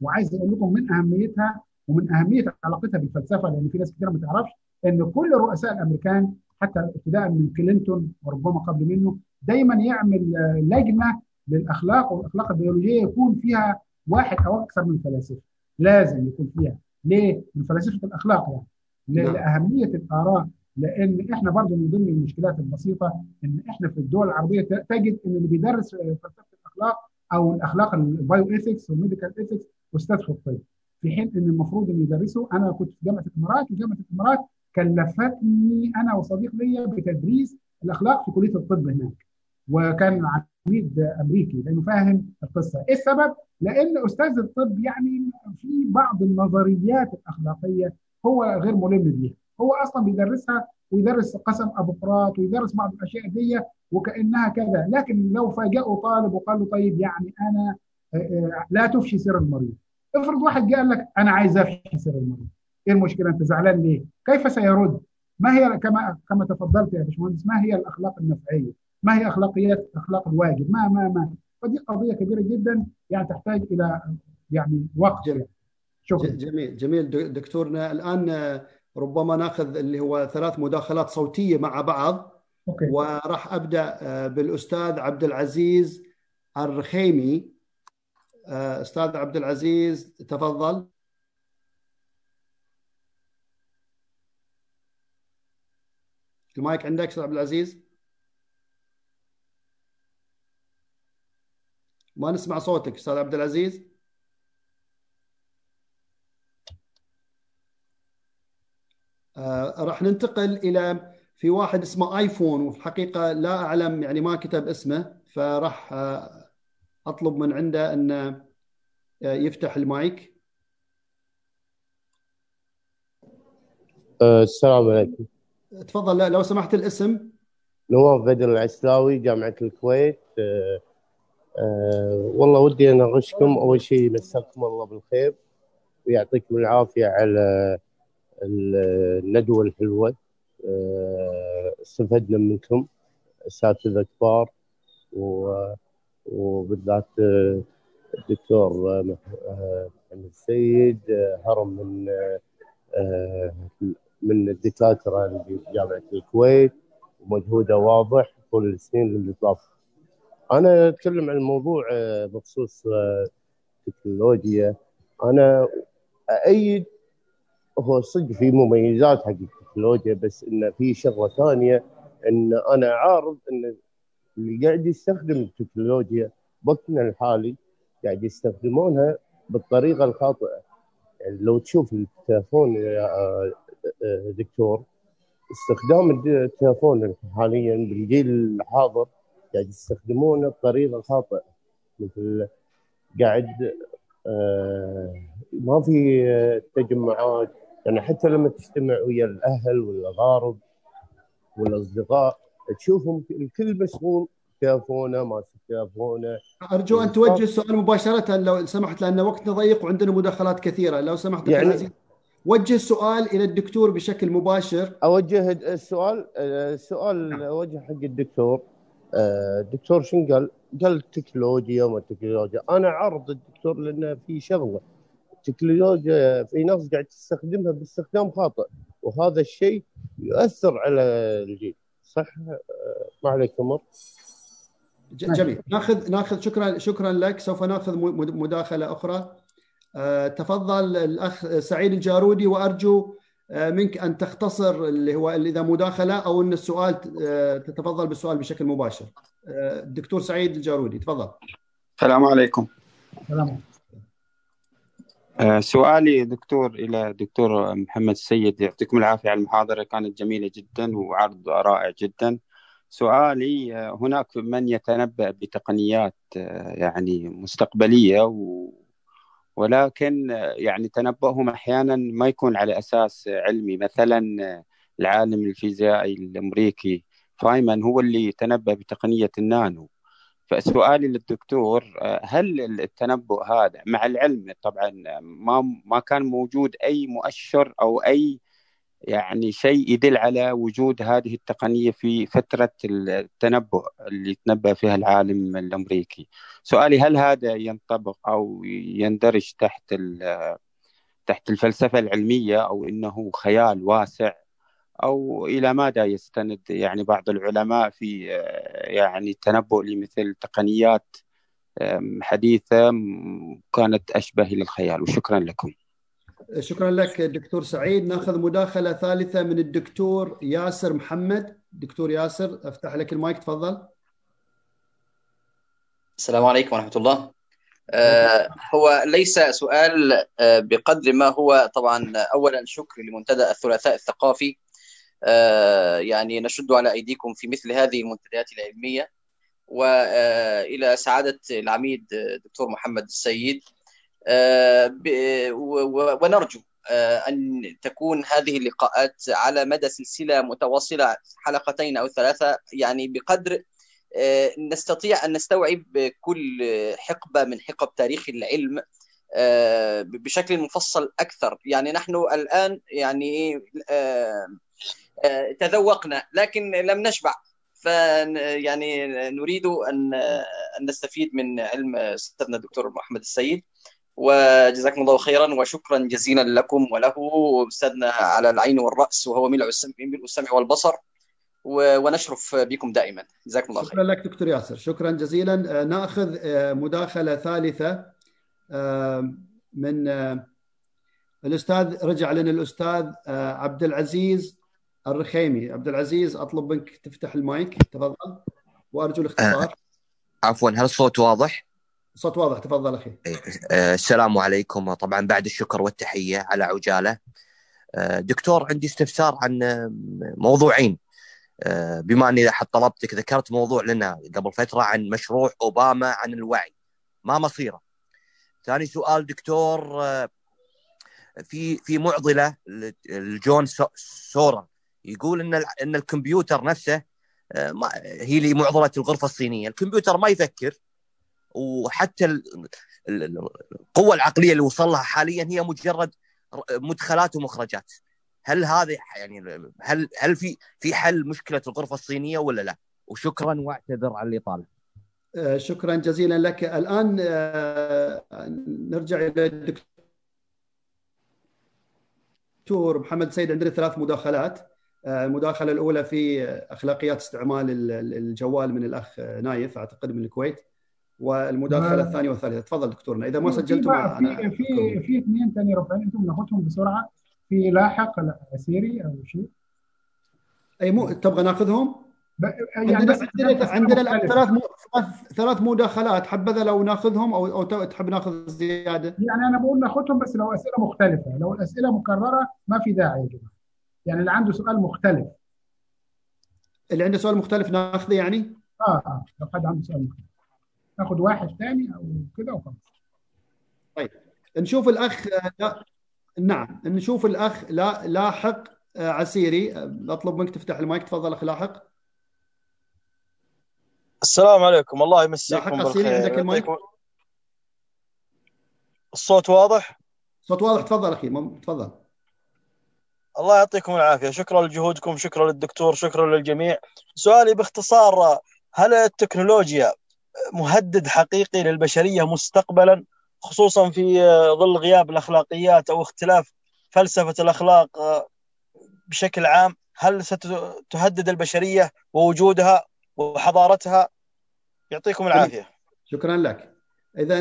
وعايز أقول لكم من أهميتها ومن أهمية علاقتها بالفلسفة لأن في ناس كثيره ما تعرفش إن كل الرؤساء الأمريكان حتى ابتداء من كلينتون وربما قبل منه دايما يعمل لجنة للأخلاق والأخلاق البيولوجية يكون فيها واحد أو أكثر من فلاسفة. لازم يكون فيها. ليه؟ من فلاسفة الأخلاق يعني. لأهمية الآراء. لأن إحنا برضه من ضمن المشكلات البسيطة إن إحنا في الدول العربية تجد إن اللي بيدرس فلسفة الأخلاق أو الأخلاق ال bioethics وال medical ethics أستاذ في الطب. في حين إن المفروض ان يدرسوا أنا كنت في جامعة الإمارات وجامعة الإمارات كلفتني أنا وصديق ليا بتدريس الأخلاق في كلية الطب هناك وكان عميد أمريكي لأنه فاهم القصة، إيه السبب؟ لأن أستاذ الطب يعني في بعض النظريات الأخلاقية هو غير ملم بيها، هو أصلا بيدرسها ويدرس قسم ابوقراط ويدرس بعض الأشياء دي وكأنها كذا، لكن لو فاجئوا طالب وقال له طيب يعني أنا لا تفشي سر المريض. افرض واحد قال لك أنا عايز سر المريض. إيه المشكلة أنت زعلان ليه؟ كيف سيرد؟ ما هي كما كما تفضلت يا باشمهندس ما هي الأخلاق النفعية؟ ما هي اخلاقيات أخلاق الواجب؟ ما ما ما فدي قضية كبيرة جدا يعني تحتاج إلى يعني وقت جميل. شكرا جميل جميل دكتورنا الآن ربما نأخذ اللي هو ثلاث مداخلات صوتية مع بعض okay. وراح أبدأ بالأستاذ عبد العزيز الرخيمي أستاذ عبد العزيز تفضل. المايك عندك أستاذ عبد العزيز؟ ما نسمع صوتك أستاذ عبد العزيز. آه راح ننتقل إلى في واحد اسمه آيفون وفي الحقيقة لا أعلم يعني ما كتب اسمه فراح آه أطلب من عنده أن آه يفتح المايك. السلام عليكم. تفضل. لو سمحت الاسم. نواف بدر العسلاوي جامعة الكويت. أه أه والله ودي اناقشكم أول شيء مساكم الله بالخير ويعطيكم العافية على الندوة الحلوة. أه استفدنا منكم أساتذة كبار وبالذات الدكتور محمد السيد هرم من من الدكاترة اللي في جامعة الكويت ومجهوده واضح طول السنين اللي طاف. أنا أتكلم عن الموضوع بخصوص التكنولوجيا أنا ايد هو صدق في مميزات حق التكنولوجيا بس انه في شغلة ثانية إن أنا عارض إن اللي قاعد يستخدم التكنولوجيا بوقتنا الحالي قاعد يستخدمونها بالطريقة الخاطئة. يعني لو تشوف التليفون يا دكتور استخدام التليفون حاليا بالجيل الحاضر قاعد يستخدمونه بطريقة خاطئه مثل قاعد آه، ما في آه، تجمعات. يعني حتى لما تجتمع ويا الأهل والاغارب والأصدقاء تشوفهم الكل مشغول تلفونه ماسك تلفونه أرجو أن توجه السؤال مباشرة لو سمحت لأن وقتنا ضيق وعندنا مداخلات كثيرة. لو سمحت يعني عزيز. وجه السؤال إلى الدكتور بشكل مباشر. أوجه السؤال السؤال نعم. اوجه حق الدكتور. الدكتور شنو قال؟ قال التكنولوجيا وما التكنولوجيا أنا عارض الدكتور لأنه في شغلة. التكنولوجيا في ناس قاعد تستخدمها باستخدام خاطئ وهذا الشيء يؤثر على الجيل. صح؟ ما عليك أمر جميل. ناخذ ناخذ شكرا شكرا لك. سوف ناخذ مداخلة أخرى. أه تفضل الأخ سعيد الجارودي وأرجو أه منك أن تختصر اللي هو إذا مداخلة أو إن السؤال تتفضل بالسؤال بشكل مباشر. الدكتور سعيد الجارودي تفضل. السلام عليكم. السلام سؤالي دكتور إلى دكتور محمد السيد يعطيكم العافية على المحاضرة كانت جميلة جدا وعرض رائع جدا. سؤالي هناك من يتنبأ بتقنيات يعني مستقبلية و ولكن يعني تنبؤهم أحيانا ما يكون على أساس علمي. مثلا العالم الفيزيائي الأمريكي فايمان هو اللي تنبأ بتقنية النانو. فسؤالي للدكتور هل التنبؤ هذا مع العلم طبعا ما ما كان موجود أي مؤشر أو أي يعني شيء يدل على وجود هذه التقنية في فترة التنبؤ اللي تنبأ فيها العالم الأمريكي؟ سؤالي هل هذا ينطبق أو يندرج تحت تحت الفلسفة العلمية أو إنه خيال واسع؟ أو إلى ماذا يستند يعني بعض العلماء في يعني التنبؤ لمثل تقنيات حديثة كانت أشبه للخيال. وشكرا لكم. شكرا لك دكتور سعيد. نأخذ مداخلة ثالثة من الدكتور ياسر محمد. دكتور ياسر أفتح لك المايك تفضل. السلام عليكم ورحمة الله. آه هو ليس سؤال آه بقدر ما هو. طبعا اولا شكر لمنتدى الثلاثاء الثقافي. آه يعني نشد على أيديكم في مثل هذه المنتديات العلمية. والى سعادة العميد دكتور محمد السيد. آه، ونرجو آه، أن تكون هذه اللقاءات على مدى سلسلة متواصلة حلقتين أو ثلاثة. يعني بقدر آه، نستطيع أن نستوعب كل حقبة من حقب تاريخ العلم. بشكل مفصل أكثر. يعني نحن الآن يعني تذوقنا لكن لم نشبع. ف يعني نريد أن أن نستفيد من علم أستاذنا الدكتور محمد السيد. وجزاكم الله خيرا وشكرا جزيلا لكم وله أستاذنا على العين والرأس وهو ملء السمع والبصر. ونشرف بكم دائما. جزاكم الله خير شكرا لك دكتور ياسر. شكرا جزيلا. نأخذ آه، مداخلة ثالثة. آه، من آه، الأستاذ رجع لنا الأستاذ عبد العزيز الرخيمي. عبد العزيز أطلب منك تفتح المايك. تفضل. وأرجو الاختصار عفوا هل الصوت واضح؟ صوت واضح. تفضل أخي. آه، السلام عليكم. طبعا بعد الشكر والتحية على عجالة. آه، دكتور عندي استفسار عن موضوعين. آه، بما أني طلبتك ذكرت موضوع لنا قبل فترة عن مشروع أوباما عن الوعي. ما مصيره؟ ثاني سؤال دكتور في في معضلة لجون سورا يقول إن إن الكمبيوتر نفسه هي اللي معضلة الغرفة الصينية الكمبيوتر ما يفكر وحتى القوة العقلية اللي وصل لها حاليا هي مجرد مدخلات ومخرجات هل هذا يعني هل هل في في حل مشكلة الغرفة الصينية ولا لا؟ وشكرا واعتذر على الإطالة. آه، شكرا جزيلا لك. الآن آه، نرجع إلى الدكتور محمد سيد عندنا ثلاث مداخلات. آه، المداخلة الأولى في أخلاقيات استعمال الجوال من الأخ نايف أعتقد من الكويت. والمداخلة الثانية والثالثة. تفضل دكتورنا. إذا ما سجلتم في في في اثنين ثاني ربعين أنتم ناخذهم بسرعة. في لاحق سيري أو شيء. أي مو تبغى ناخذهم؟ يعني عندنا عندنا, الان ثلاث ثلاث مداخلات. حبذا لو ناخذهم أو أو تحب ناخذ زيادة؟ يعني أنا بقول ناخذهم بس لو أسئلة مختلفة. لو الأسئلة مكررة ما في داعي يا جماعة. يعني اللي عنده سؤال مختلف. اللي عنده سؤال مختلف ناخذه يعني؟ آه آه. لو حد عنده سؤال مختلف. ناخد واحد ثاني أو كده وخلاص. طيب. نشوف الأخ لا نعم. نشوف الأخ لا لاحق عسيري. أطلب منك تفتح المايك. تفضل أخ لاحق. السلام عليكم. الله يمسيكم عندك المايك؟ الصوت واضح؟ الصوت واضح. تفضل أخي. تفضل. الله يعطيكم العافية. شكرا لجهودكم شكرا للدكتور شكرا للجميع. سؤالي باختصار هل التكنولوجيا مهدد حقيقي للبشرية مستقبلا؟ خصوصا في ظل غياب الأخلاقيات أو اختلاف فلسفة الأخلاق بشكل عام هل ستهدد البشرية ووجودها وحضارتها يعطيكم العافية. شكرا لك. اذا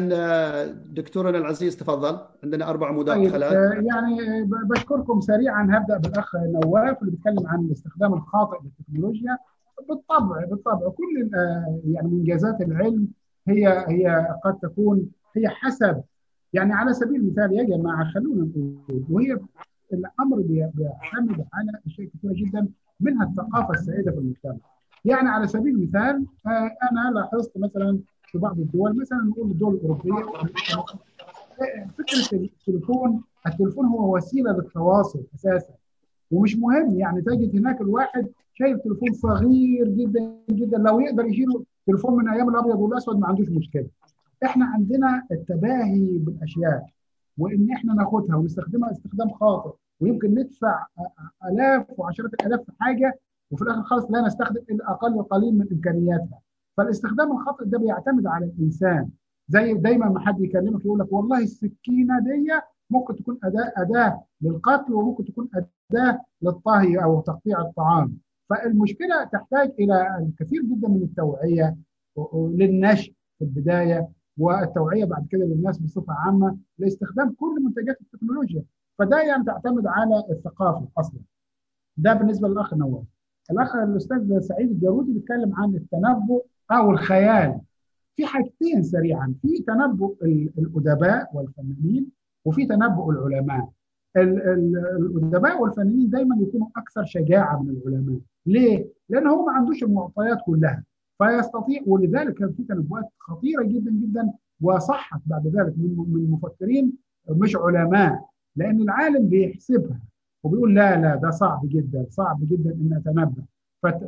دكتورنا العزيز تفضل. عندنا أربع مداخلات. طيب يعني بشكركم سريعا. هبدأ بالأخ نواف اللي بيتكلم عن الاستخدام الخاطئ للتكنولوجيا. بالطبع بالطبع. كل يعني إنجازات العلم هي هي قد تكون هي حسب. يعني على سبيل المثال يا جماعة خلونا نقول وهي الأمر بيعتمد على أشياء كثيرة جدا منها الثقافة السائده في المجتمع. يعني على سبيل المثال أنا لاحظت مثلا في بعض الدول مثلا نقول الدول الأوروبية فكرة التليفون التليفون هو وسيلة للتواصل أساسا ومش مهم يعني تجد هناك الواحد شايف تليفون صغير جدا جدا لو يقدر يشيله تليفون من أيام الأبيض والأسود ما عندوش مشكلة. إحنا عندنا التباهي بالأشياء وإن إحنا ناخدها ونستخدمها استخدام خاطئ ويمكن ندفع آلاف وعشرات الآلاف في حاجة وفي الآخر خالص لا نستخدم إلا أقل قليل من امكانياتها. فالاستخدام الخاطئ ده بيعتمد على الإنسان. زي دايما ما حد يكلمك يقول لك والله السكينة دي ممكن تكون اداه أداة للقتل وممكن تكون أداة للطهي أو تقطيع الطعام. فالمشكلة تحتاج إلى الكثير جدا من التوعية للنشء في البداية والتوعية بعد كده للناس بصفة عامة لاستخدام كل منتجات التكنولوجيا. فده يعني تعتمد على الثقافة أصلا. ده بالنسبة للأخ نواف الاخ الأستاذ سعيد الجارودي بيتكلم عن التنبؤ أو الخيال. في حاجتين سريعا. في تنبؤ الأدباء والفنانين وفي تنبؤ العلماء. الأدباء والفنانين دايما يكونوا أكثر شجاعة من العلماء. ليه؟ لأن هو ما عندوش المعطيات كلها. فيستطيع ولذلك كان في تنبؤات خطيرة جدا جدا وصحت بعد ذلك من مفكرين مش علماء. لأن العالم بيحسبها. وبيقول لا لا ده صعب جدا صعب جدا إن أتنبأ.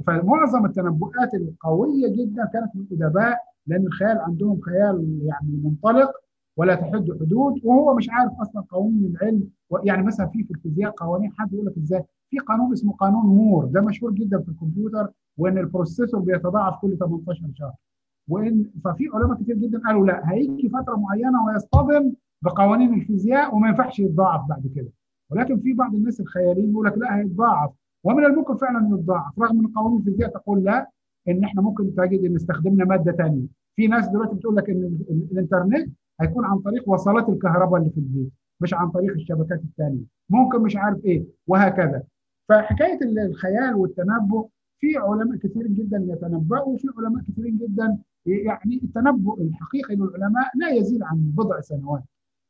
فمعظم التنبؤات القوية جدا كانت من الادباء لأن الخيال عندهم خيال يعني منطلق ولا تحد حدود وهو مش عارف أصلا قوانين العلم يعني مثلا في في الفيزياء قوانين حد يقول لك إزاي؟ في قانون اسمه قانون مور ده مشهور جدا في الكمبيوتر وإن ال processor بيتضاعف كل 18 شهر. وإن ففي علماء كتير جدا قالوا لا هيجي فترة معينة ويصطدم بقوانين الفيزياء وما ينفعش يتضاعف بعد كده. ولكن في بعض الناس الخياليين يقول لك لا هيتضاعف ومن الممكن فعلا يتضاعف رغم إن قوانين الفيزياء تقول لا إن إحنا ممكن تجد إن استخدمنا مادة ثانية في ناس دلوقتي بتقول لك إن الإنترنت هيكون عن طريق وصلات الكهرباء اللي في البيت مش عن طريق الشبكات الثانية ممكن مش عارف إيه وهكذا. فحكاية الخيال والتنبؤ في علماء كثير جدا يتنبؤوا وفي علماء كثير جدا يعني التنبؤ الحقيقي للعلماء لا يزيد عن بضع سنوات.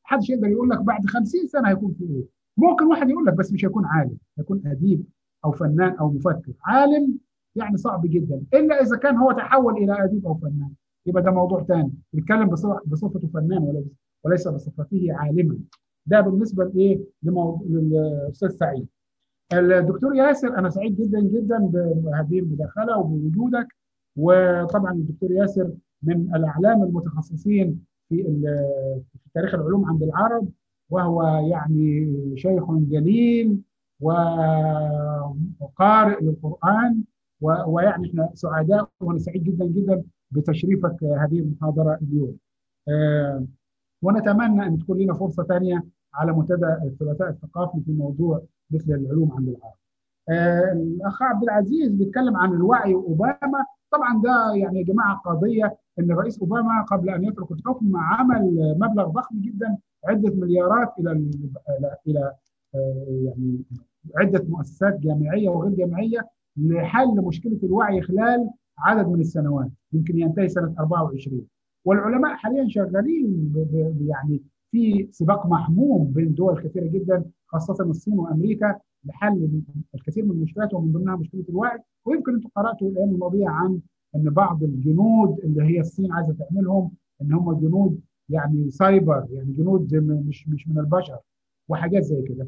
محدش يقدر يقول لك بعد 50 سنة هيكون في إيه؟ ممكن واحد يقول لك بس مش هيكون عالم هيكون أديب أو فنان أو مفكر. عالم يعني صعب جدا إلا إذا كان هو تحول إلى أديب أو فنان. يبقى ده موضوع ثاني بيتكلم بصفته فنان وليس بصفته عالما. ده بالنسبة لإيه؟ للأستاذ سعيد. الدكتور ياسر أنا سعيد جدا جدا بهذه المداخلة وبوجودك. وطبعا الدكتور ياسر من الأعلام المتخصصين في في تاريخ العلوم عند العرب. وهو يعني شيخ جليل وقارئ للقرآن ويعني إحنا سعداء وأنا سعيد جدا جدا بتشريفك هذه المحاضرة اليوم. أه ونتمنى أن تكون لنا فرصة ثانية على منتدى الثلاثاء الثقافي في موضوع مثل العلوم عند العرب. الأخ عبد العزيز بيتكلم عن الوعي وأوباما، طبعا ده يعني يا جماعة قضية إن الرئيس أوباما قبل أن يترك الحكم عمل مبلغ ضخم جدا عدة مليارات إلى إلى إلى يعني عدة مؤسسات جامعية وغير جامعية لحل مشكلة الوعي خلال عدد من السنوات يمكن ينتهي سنة 24 والعلماء حاليا شغالين يعني في سباق محموم بين دول كثيرة جدا خاصة الصين وأمريكا. لحل الكثير من المشكلات ومن ضمنها مشكلة الوعي ويمكن أنتم قرأتوا الأيام الماضية عن إن بعض الجنود اللي هي الصين عايزة تعملهم إن هم جنود يعني سايبر يعني جنود مش مش من البشر وحاجات زي كده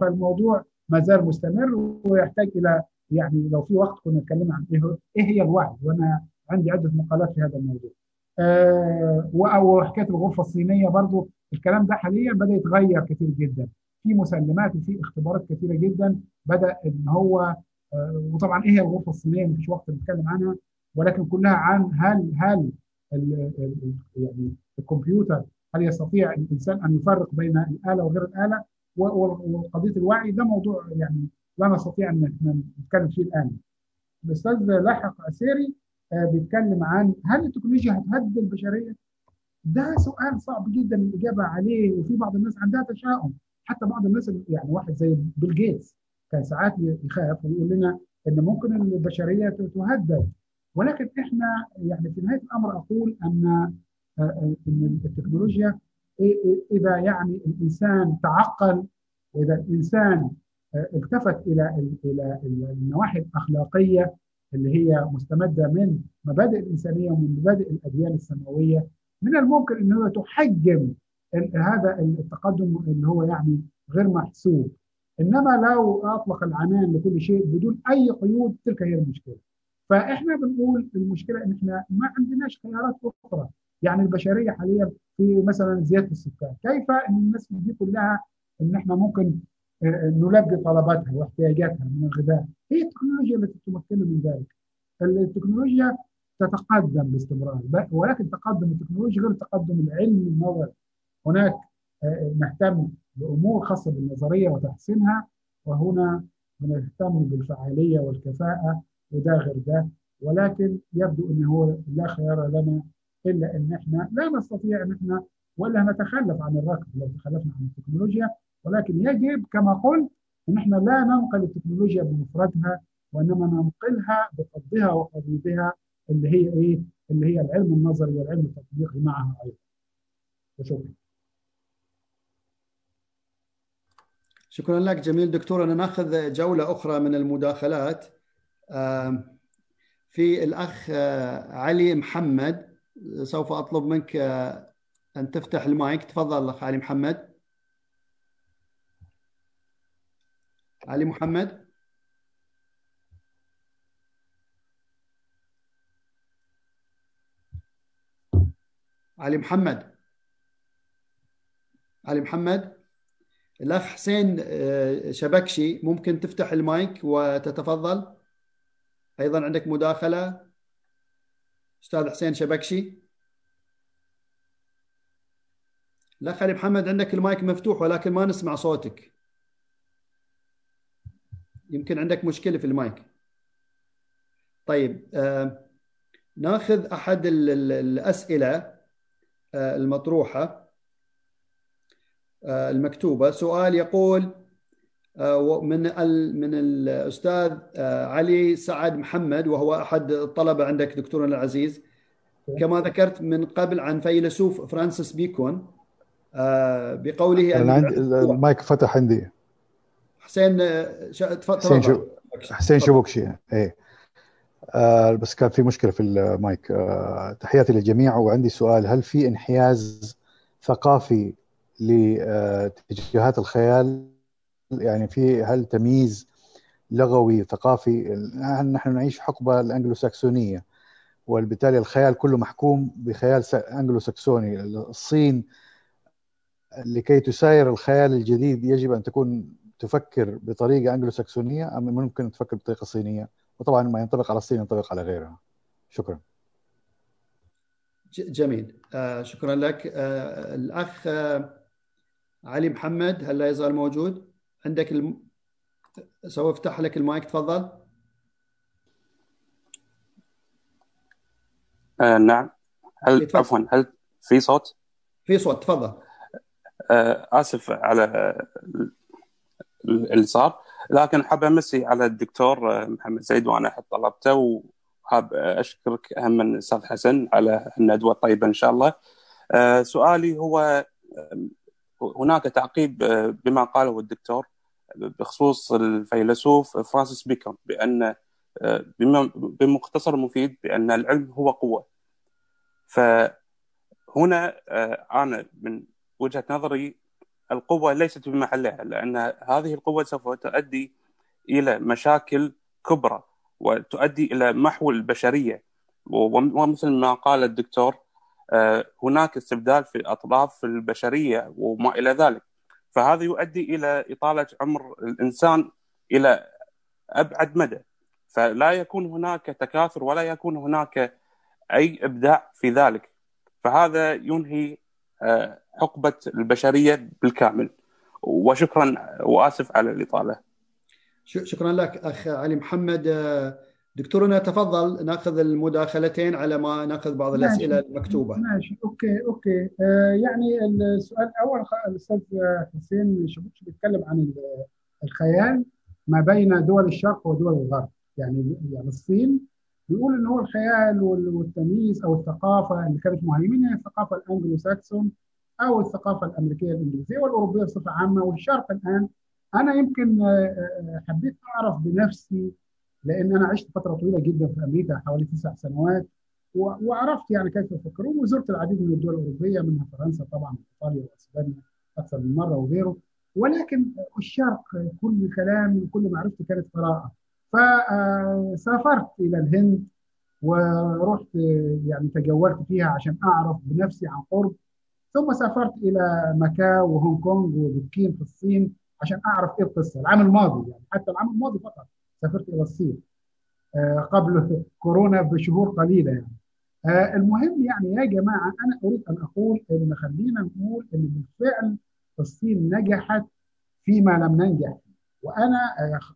فالموضوع ما زال مستمر ويحتاج إلى يعني لو في وقت كنا نتكلم عن إيه إيه هي الوعي وأنا عندي عدة مقالات في هذا الموضوع. آه وحكايه الغرفة الصينية برضو الكلام ده حاليا بدأ يتغير كثير جدا. في مسلمات وفي اختبارات كثيرة جدا بدأ إن هو آه وطبعا إيه هي الغرفة الصينية مفيش وقت نتكلم عنها ولكن كلها عن هل هل يعني الكمبيوتر هل يستطيع الإنسان أن يفرق بين الآلة وغير الآلة وقضية الوعي ده موضوع يعني لا نستطيع أن نتكلم فيه الآن. الأستاذ لاحق عسيري بيتكلم عن هل التكنولوجيا هتهدد البشرية؟ ده سؤال صعب جدا الإجابة عليه وفي بعض الناس عندها تشاؤم حتى بعض الناس يعني واحد زي بيل جيتس كان ساعات يخاف ويقول لنا إن ممكن البشرية تهدد. ولكن إحنا يعني في نهاية الأمر أقول أن إن التكنولوجيا إذا يعني الإنسان تعقل وإذا الإنسان التفت إلى إلى النواحي الأخلاقية اللي هي مستمدة من مبادئ الإنسانية ومن مبادئ الأديان السماوية من الممكن إن هو تحجم هذا التقدم اللي هو يعني غير محسوب. إنما لو أطلق العنان لكل شيء بدون أي قيود تلك هي المشكلة. فإحنا بنقول المشكلة إن إحنا ما عندناش خيارات أخرى. يعني البشرية حاليا في مثلا زيادة السكان. كيف إن الناس دي كلها إن إحنا ممكن نلبي طلباتها واحتياجاتها من الغذاء؟ هي التكنولوجيا التي تمكننا من ذلك. التكنولوجيا تتقدم باستمرار ولكن تقدم التكنولوجيا غير تقدم العلم النظري. هناك نهتم بأمور خاصة بالنظرية وتحسينها وهنا نهتم بالفعالية والكفاءة وده غير ده ولكن يبدو إن هو لا خيار لنا إلا إن إحنا لا نستطيع إن إحنا ولا نتخلف عن الركب لو تخلفنا عن التكنولوجيا ولكن يجب كما قلت إن إحنا لا ننقل التكنولوجيا بمفردها وإنما ننقلها بقضها وقضيتها اللي هي إيه؟ اللي هي العلم النظري والعلم التطبيقي معها أيضا. وشكرا. شكرا لك جميل. دكتور أنا ناخذ جولة أخرى من المداخلات. في الأخ علي محمد. سوف أطلب منك أن تفتح المايك. تفضل أخ علي محمد. علي محمد. علي محمد. علي محمد. الاخ حسين شبكشي ممكن تفتح المايك وتتفضل. أيضا عندك مداخلة. أستاذ حسين شبكشي. الاخ علي محمد عندك المايك مفتوح ولكن ما نسمع صوتك. يمكن عندك مشكلة في المايك. طيب آه ناخذ أحد الأسئلة آه المطروحة. آه المكتوبة. سؤال يقول من من الأستاذ علي سعد محمد وهو أحد الطلبة عندك دكتورنا العزيز. كما ذكرت من قبل عن فيلسوف فرانسيس بيكون بقوله عندي المايك فتح عندي. حسين تفضل. حسين شو حسين شبوكشي إيه. آه بس كان في مشكلة في المايك. آه تحياتي للجميع وعندي سؤال هل في انحياز ثقافي لاتجاهات الخيال. يعني في هل تمييز لغوي ثقافي نحن نعيش حقبة الانجلو ساكسونيه وبالتالي الخيال كله محكوم بخيال انجلو ساكسوني الصين لكي تساير الخيال الجديد يجب أن تكون تفكر بطريقة انجلو ساكسونيه أم ممكن تفكر بطريقة صينية؟ وطبعا ما ينطبق على الصين ينطبق على غيرها. شكرا. جميل. آه شكرا لك. آه الأخ آه علي محمد هل لا يزال موجود؟ عندك الم... سوف افتح لك المايك تفضل. آه نعم. هل عفوا هل في صوت؟ في صوت تفضل. آه آسف على اللي صار لكن حاب أمسي على الدكتور محمد سعيد وأنا احد طلبته وحاب أشكرك هم من أستاذ حسن على الندوة الطيبة إن شاء الله. آه سؤالي هو هناك تعقيب بما قاله الدكتور بخصوص الفيلسوف فرانسيس بيكون بأن بمختصر مفيد بأن العلم هو قوة. فهناك هنا أنا من وجهة نظري القوة ليست بمحلها لأن هذه القوة سوف تؤدي إلى مشاكل كبرى وتؤدي إلى محو البشرية ومثل ما قال الدكتور هناك استبدال في اطراف البشرية وما إلى ذلك. فهذا يؤدي إلى إطالة عمر الإنسان إلى أبعد مدى. فلا يكون هناك تكاثر ولا يكون هناك أي إبداع في ذلك. فهذا ينهي حقبة البشرية بالكامل. وشكرا وآسف على الإطالة. شكرا لك أخ علي محمد. دكتورنا تفضل نأخذ المداخلتين على ما نأخذ بعض الأسئلة ماشي. المكتوبة. ماشي. okay okay. آه يعني السؤال الأول الأستاذ حسين شبوكشي بيتكلم عن الخيال ما بين دول الشرق ودول الغرب. يعني يعني الصين بيقول إن هو الخيال والتمييز أو الثقافة اللي كانت مهيمنة هي الثقافه الانجلو ساكسون أو الثقافة الأمريكية الإنجليزية والأوروبية بصفة عامة. والشرق الآن أنا يمكن حبيت أعرف بنفسي لأن أنا عشت فترة طويلة جدا في أمريكا حوالي تسع سنوات وعرفت يعني كيف يفكرون وزرت العديد من الدول اوروبيه منها فرنسا طبعا إيطاليا وأسبانيا أكثر من مرة وغيره. ولكن الشرق كل كلامي وكل معرفتي كانت قراءة. فسافرت إلى الهند ورحت يعني تجولت فيها عشان أعرف بنفسي عن قرب. ثم سافرت إلى ماكاو وهونغ كونغ وبكين في الصين عشان أعرف إيه القصة العام الماضي يعني حتى العام الماضي فقط. سافرت إلى الصين قبل كورونا بشهور قليلة يعني. المهم يعني يا جماعة أنا أريد أن أقول إن خلينا نقول إن بالفعل الصين نجحت فيما لم ننجح. وأنا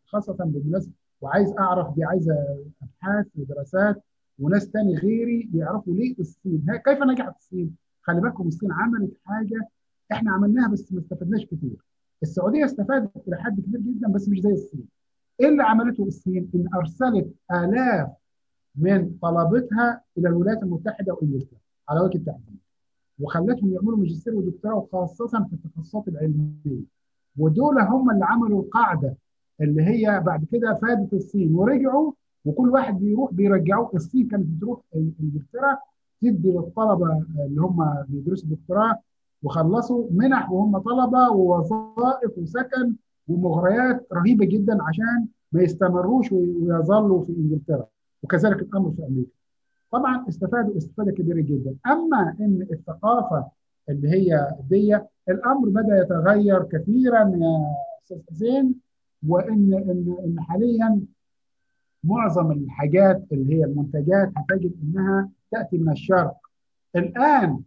خاصة بالمناسبه وعايز أعرف دي عايزة أبحاث ودراسات وناس تاني غيري يعرفوا ليه الصين كيف نجحت الصين؟ خلي بالكم الصين عملت حاجة إحنا عملناها بس ما استفدناش كتير. السعودية استفادت إلى حد كبير جدا بس مش زي الصين. إيه اللي عملته الصين إن أرسلت آلاف من طلبتها إلى الولايات المتحدة وإنجلترا على وجه التحديد وخلتهم يعملوا ماجستير ودكتوراه وخاصه في التخصصات العلمية. ودول هم اللي عملوا القاعدة اللي هي بعد كده فادت الصين ورجعوا وكل واحد بيروح بيرجعوه. الصين كانت بتروح إنجلترا تدي للطلبة اللي هم بيدرسوا دكتوراه وخلصوا منح وهم طلبة ووظائف وسكن ومغريات رهيبة جدا عشان ما يستمروش ويظلوا في إنجلترا وكذلك الامر في أمريكا. طبعا استفادوا استفادة كبيرة جدا، أما إن الثقافة اللي هي دي الأمر بدأ يتغير كثيرا يا أستاذ حسين وان ان إن حاليا معظم الحاجات اللي هي المنتجات هتجد إنها تأتي من الشرق. الآن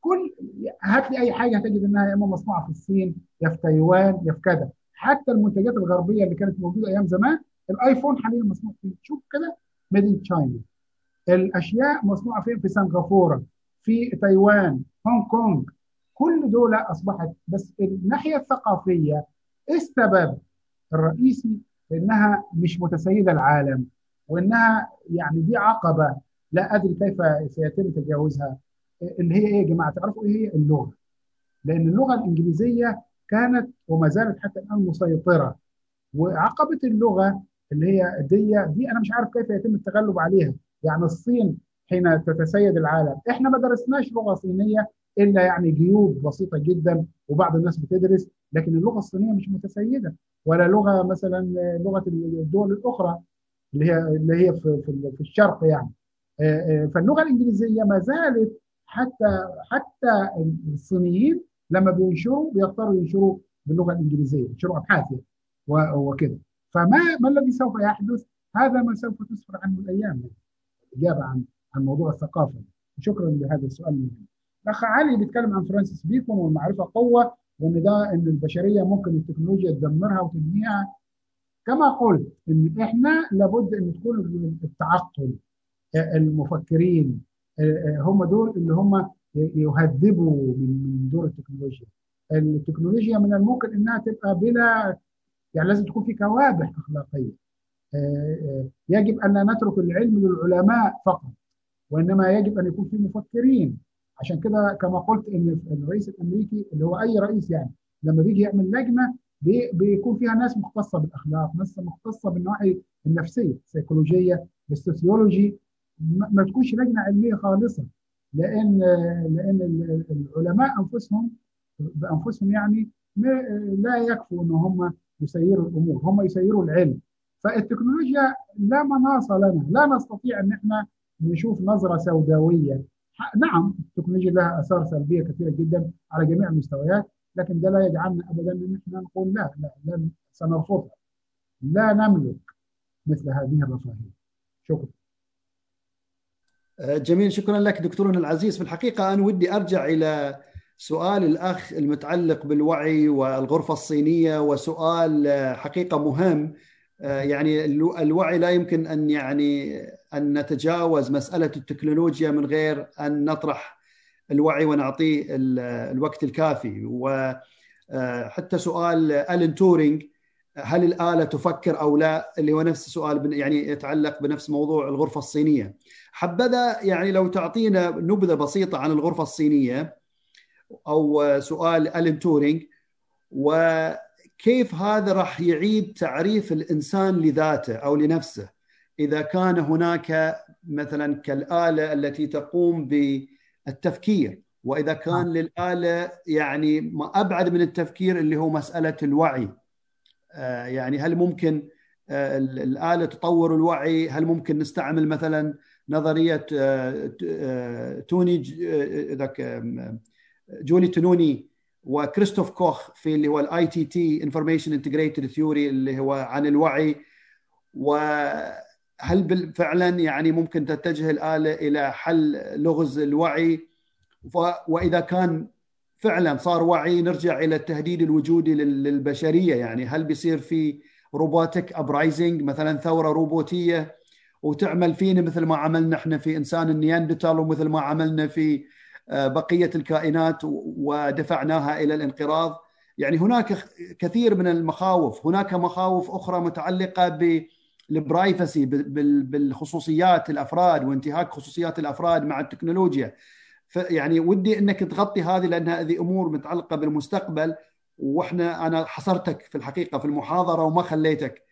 كل هات لي أي حاجة هتجد إنها يا إما مصنوعة في الصين يا في تايوان يا في كذا حتى المنتجات الغربية اللي كانت موجودة أيام زمان الآيفون حاليا مصنوع في شوف كده ميد ان تشاينا الأشياء مصنوعة فين؟ في سنغافورة في تايوان هونج كونج كل دول أصبحت بس الناحية الثقافية السبب الرئيسي إنها مش متسيدة العالم وإنها يعني دي عقبة. لا أدري كيف سيتم تجاوزها. اللي هي إيه يا جماعة؟ تعرفوا إيه هي؟ اللغة. لأن اللغة الإنجليزية كانت وما زالت حتى الآن مسيطرة. وعقبة اللغة اللي هي دي دي أنا مش عارف كيف يتم التغلب عليها. يعني الصين حين تتسيد العالم. إحنا ما درسناش لغة صينية إلا يعني جيوب بسيطة جدا وبعض الناس بتدرس لكن اللغة الصينية مش متسيدة. ولا لغة مثلا لغة الدول الأخرى اللي هي اللي هي في في الشرق يعني. فاللغة الإنجليزية ما زالت حتى حتى الصينيين لما بينشروا بيضطروا ينشروا باللغة الإنجليزية ينشروا أبحاث وكده. فما ما الذي سوف يحدث؟ هذا ما سوف تسفر عنه الأيام. الاجابه عن عن موضوع الثقافة. شكرا لهذا السؤال المهم. الأخ علي بيتكلم عن فرانسيس بيكون والمعرفة قوة وان ده إن البشرية ممكن التكنولوجيا تدمرها وتنهيها كما قلت إن إحنا لابد إن تكون التعقل المفكرين هم دول اللي هم يهذبوا من دور التكنولوجيا. التكنولوجيا من الممكن إنها تبقى بلا يعني لازم تكون في كوابح أخلاقية. يجب أن لا نترك العلم للعلماء فقط وإنما يجب أن يكون في مفكرين. عشان كده كما قلت إن الرئيس الأمريكي اللي هو أي رئيس يعني لما بيجي يعمل لجنة بي بيكون فيها ناس مختصة بالأخلاق ناس مختصة بالنواحي النفسية السيكولوجيه السوسيولوجي ما تكونش لجنة علمية خالصة. لأن لأن العلماء أنفسهم بأنفسهم يعني لا يكفوا إن هم يسيروا الأمور هم يسيروا العلم. فالتكنولوجيا لا مناص لنا لا نستطيع إن إحنا نشوف نظرة سوداوية. نعم التكنولوجيا لها آثار سلبية كثيرة جدا على جميع المستويات لكن ده لا يجعلنا ابدا إن إحنا نقول لا لا, لا سنرفضها. لا نملك مثل هذه الرفاهية. شكرا. جميل شكرا لك دكتورنا العزيز. في الحقيقة أنا ودي أرجع إلى سؤال الأخ المتعلق بالوعي والغرفة الصينية وسؤال حقيقة مهم. يعني الوعي لا يمكن أن يعني أن نتجاوز مسألة التكنولوجيا من غير أن نطرح الوعي ونعطيه الوقت الكافي. وحتى سؤال ألين تورينج. هل الآلة تفكر أو لا؟ اللي هو نفس السؤال يعني يتعلق بنفس موضوع الغرفة الصينية. حبذا يعني لو تعطينا نبذة بسيطة عن الغرفة الصينية أو سؤال ألين تورينج وكيف هذا راح يعيد تعريف الإنسان لذاته أو لنفسه؟ إذا كان هناك مثلا كالآلة التي تقوم بالتفكير وإذا كان للآلة يعني ما أبعد من التفكير اللي هو مسألة الوعي. يعني هل ممكن الآلة تطور الوعي؟ هل ممكن نستعمل مثلا نظرية توني ذاك جوليو تونوني وكريستوف كوخ في اللي هو ال IIT information integrated theory اللي هو عن الوعي. وهل فعلا يعني ممكن تتجه الآلة إلى حل لغز الوعي؟ وإذا كان فعلا صار وعي. نرجع إلى التهديد الوجودي للبشرية. يعني هل بيصير في robotic uprising مثلا ثورة روبوتية وتعمل فينا مثل ما عملنا إحنا في إنسان النياندرتال ومثل ما عملنا في بقية الكائنات ودفعناها إلى الانقراض. يعني هناك كثير من المخاوف. هناك مخاوف أخرى متعلقة بال privacy بالخصوصيات الأفراد وانتهاك خصوصيات الأفراد مع التكنولوجيا. يعني ودي إنك تغطي هذه لأن هذه أمور متعلقة بالمستقبل وإحنا أنا حصرتك في الحقيقة في المحاضرة وما خليتك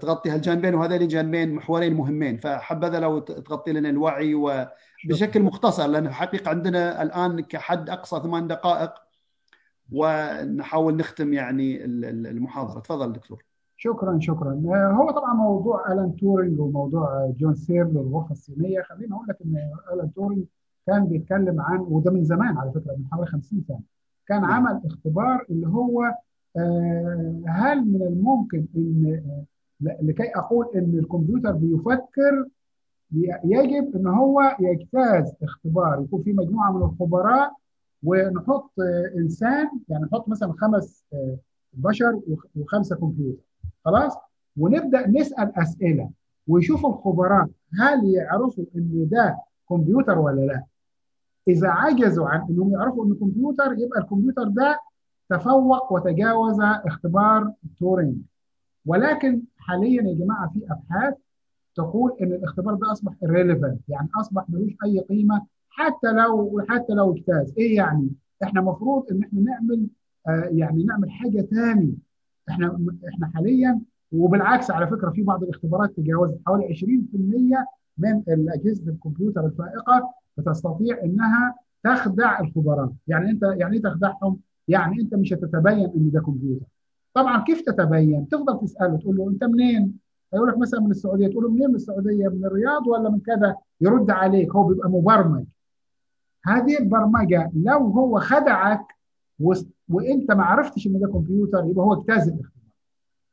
تغطي هالجانبين وهذين جانبين محورين مهمين. فحبذا لو تغطي لنا الوعي وبشكل مختصر لأن الحقيقة عندنا الآن كحد أقصى ثمان دقائق ونحاول نختم يعني المحاضرة. تفضل دكتور. شكرا شكرا. هو طبعا موضوع ألان تورينج وموضوع جون سيرل والغرفة الصينية. خليني أقول لك إن ألان تورينج كان بيتكلم عن وده من زمان على فكرة من حوالي 50 سنة كان عمل اختبار اللي هو هل من الممكن إن لكي أقول إن الكمبيوتر بيفكر يجب إن هو يجتاز اختبار يكون في مجموعة من الخبراء ونحط إنسان يعني نحط مثلا خمس بشر وخمسة كمبيوتر. خلاص؟ ونبدأ نسأل أسئلة ويشوف الخبراء هل يعرفوا إن ده كمبيوتر ولا لا. إذا عجزوا عن إنهم يعرفوا انه كمبيوتر يبقى الكمبيوتر ده تفوق وتجاوز اختبار تورينج ولكن حاليا يا جماعة في أبحاث تقول إن الاختبار ده أصبح irrelevant يعني أصبح ملوش أي قيمة حتى لو حتى لو اجتاز. إيه يعني؟ إحنا المفروض إن إحنا نعمل آه يعني نعمل حاجة ثاني إحنا إحنا حاليا وبالعكس على فكرة في بعض الاختبارات تجاوزت حوالي 20% من اجهزه الكمبيوتر الفائقة. بتستطيع إنها تخدع الخبراء. يعني أنت يعني إيه تخدعهم؟ يعني أنت مش هتتبين إن ده كمبيوتر. طبعا كيف تتبين؟ تفضل تسأله تقول له أنت منين؟ هيقول لك مثلا من السعودية. تقول له منين؟ من السعودية من الرياض ولا من كذا؟ يرد عليك هو بيبقى مبرمج. هذه البرمجة لو هو خدعك و... وأنت ما عرفتش إن ده كمبيوتر يبقى هو اجتاز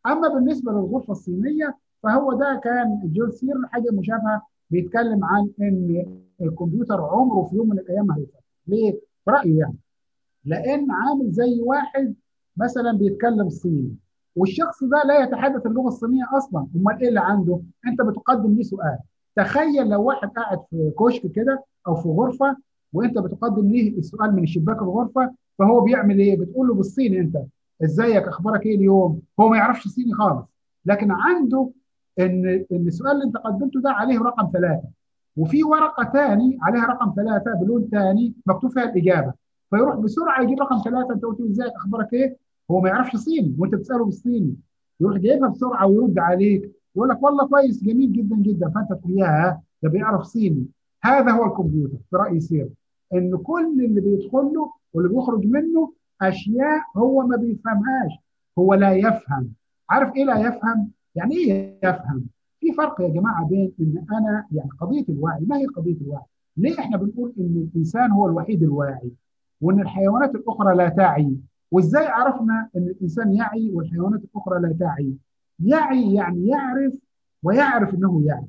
أما بالنسبة للغرفة الصينية فهو ده كان جول سير حاجة مشابهة بيتكلم عن إن الكمبيوتر عمره في يوم من الأيام هيفكر ليه؟ برايه يعني. لأن عامل زي واحد مثلا بيتكلم صيني والشخص ده لا يتحدث اللغة الصينية أصلا. أمال إيه اللي عنده؟ أنت بتقدم ليه سؤال. تخيل لو واحد قاعد في كشك كده أو في غرفة وأنت بتقدم ليه السؤال من شباك الغرفة فهو بيعمل إيه؟ بتقول له بالصيني أنت إزيك؟ أخبارك إيه اليوم؟ هو ما يعرفش صيني خالص. لكن عنده إن إن السؤال اللي أنت قدمته ده عليه رقم ثلاثة. وفي ورقة ثاني عليها رقم ثلاثة بلون ثاني مكتوب فيها الإجابة. فيروح بسرعة يجيب رقم ثلاثة. أنت قلت له ازيك أخبارك إيه؟ هو ما يعرفش صيني وأنت بتسأله بالصيني. يروح جايبها بسرعة ويرد عليك. يقول لك والله كويس جميل جدا جدا. فأنت تقول ياه ده بيعرف صيني. هذا هو الكمبيوتر في رأيي سير إن كل اللي بيدخل له واللي بيخرج منه أشياء هو ما بيفهمهاش. هو لا يفهم. عارف إيه لا يفهم؟ يعني إيه يفهم؟ في فرق يا جماعة بين إن أنا يعني قضية الوعي ما هي قضية الوعي؟ ليه إحنا بنقول إن الإنسان هو الوحيد الواعي وإن الحيوانات الأخرى لا تعي؟ وإزاي عرفنا إن الإنسان يعي والحيوانات الأخرى لا تعي؟ يعي يعني يعرف ويعرف إنه يعي.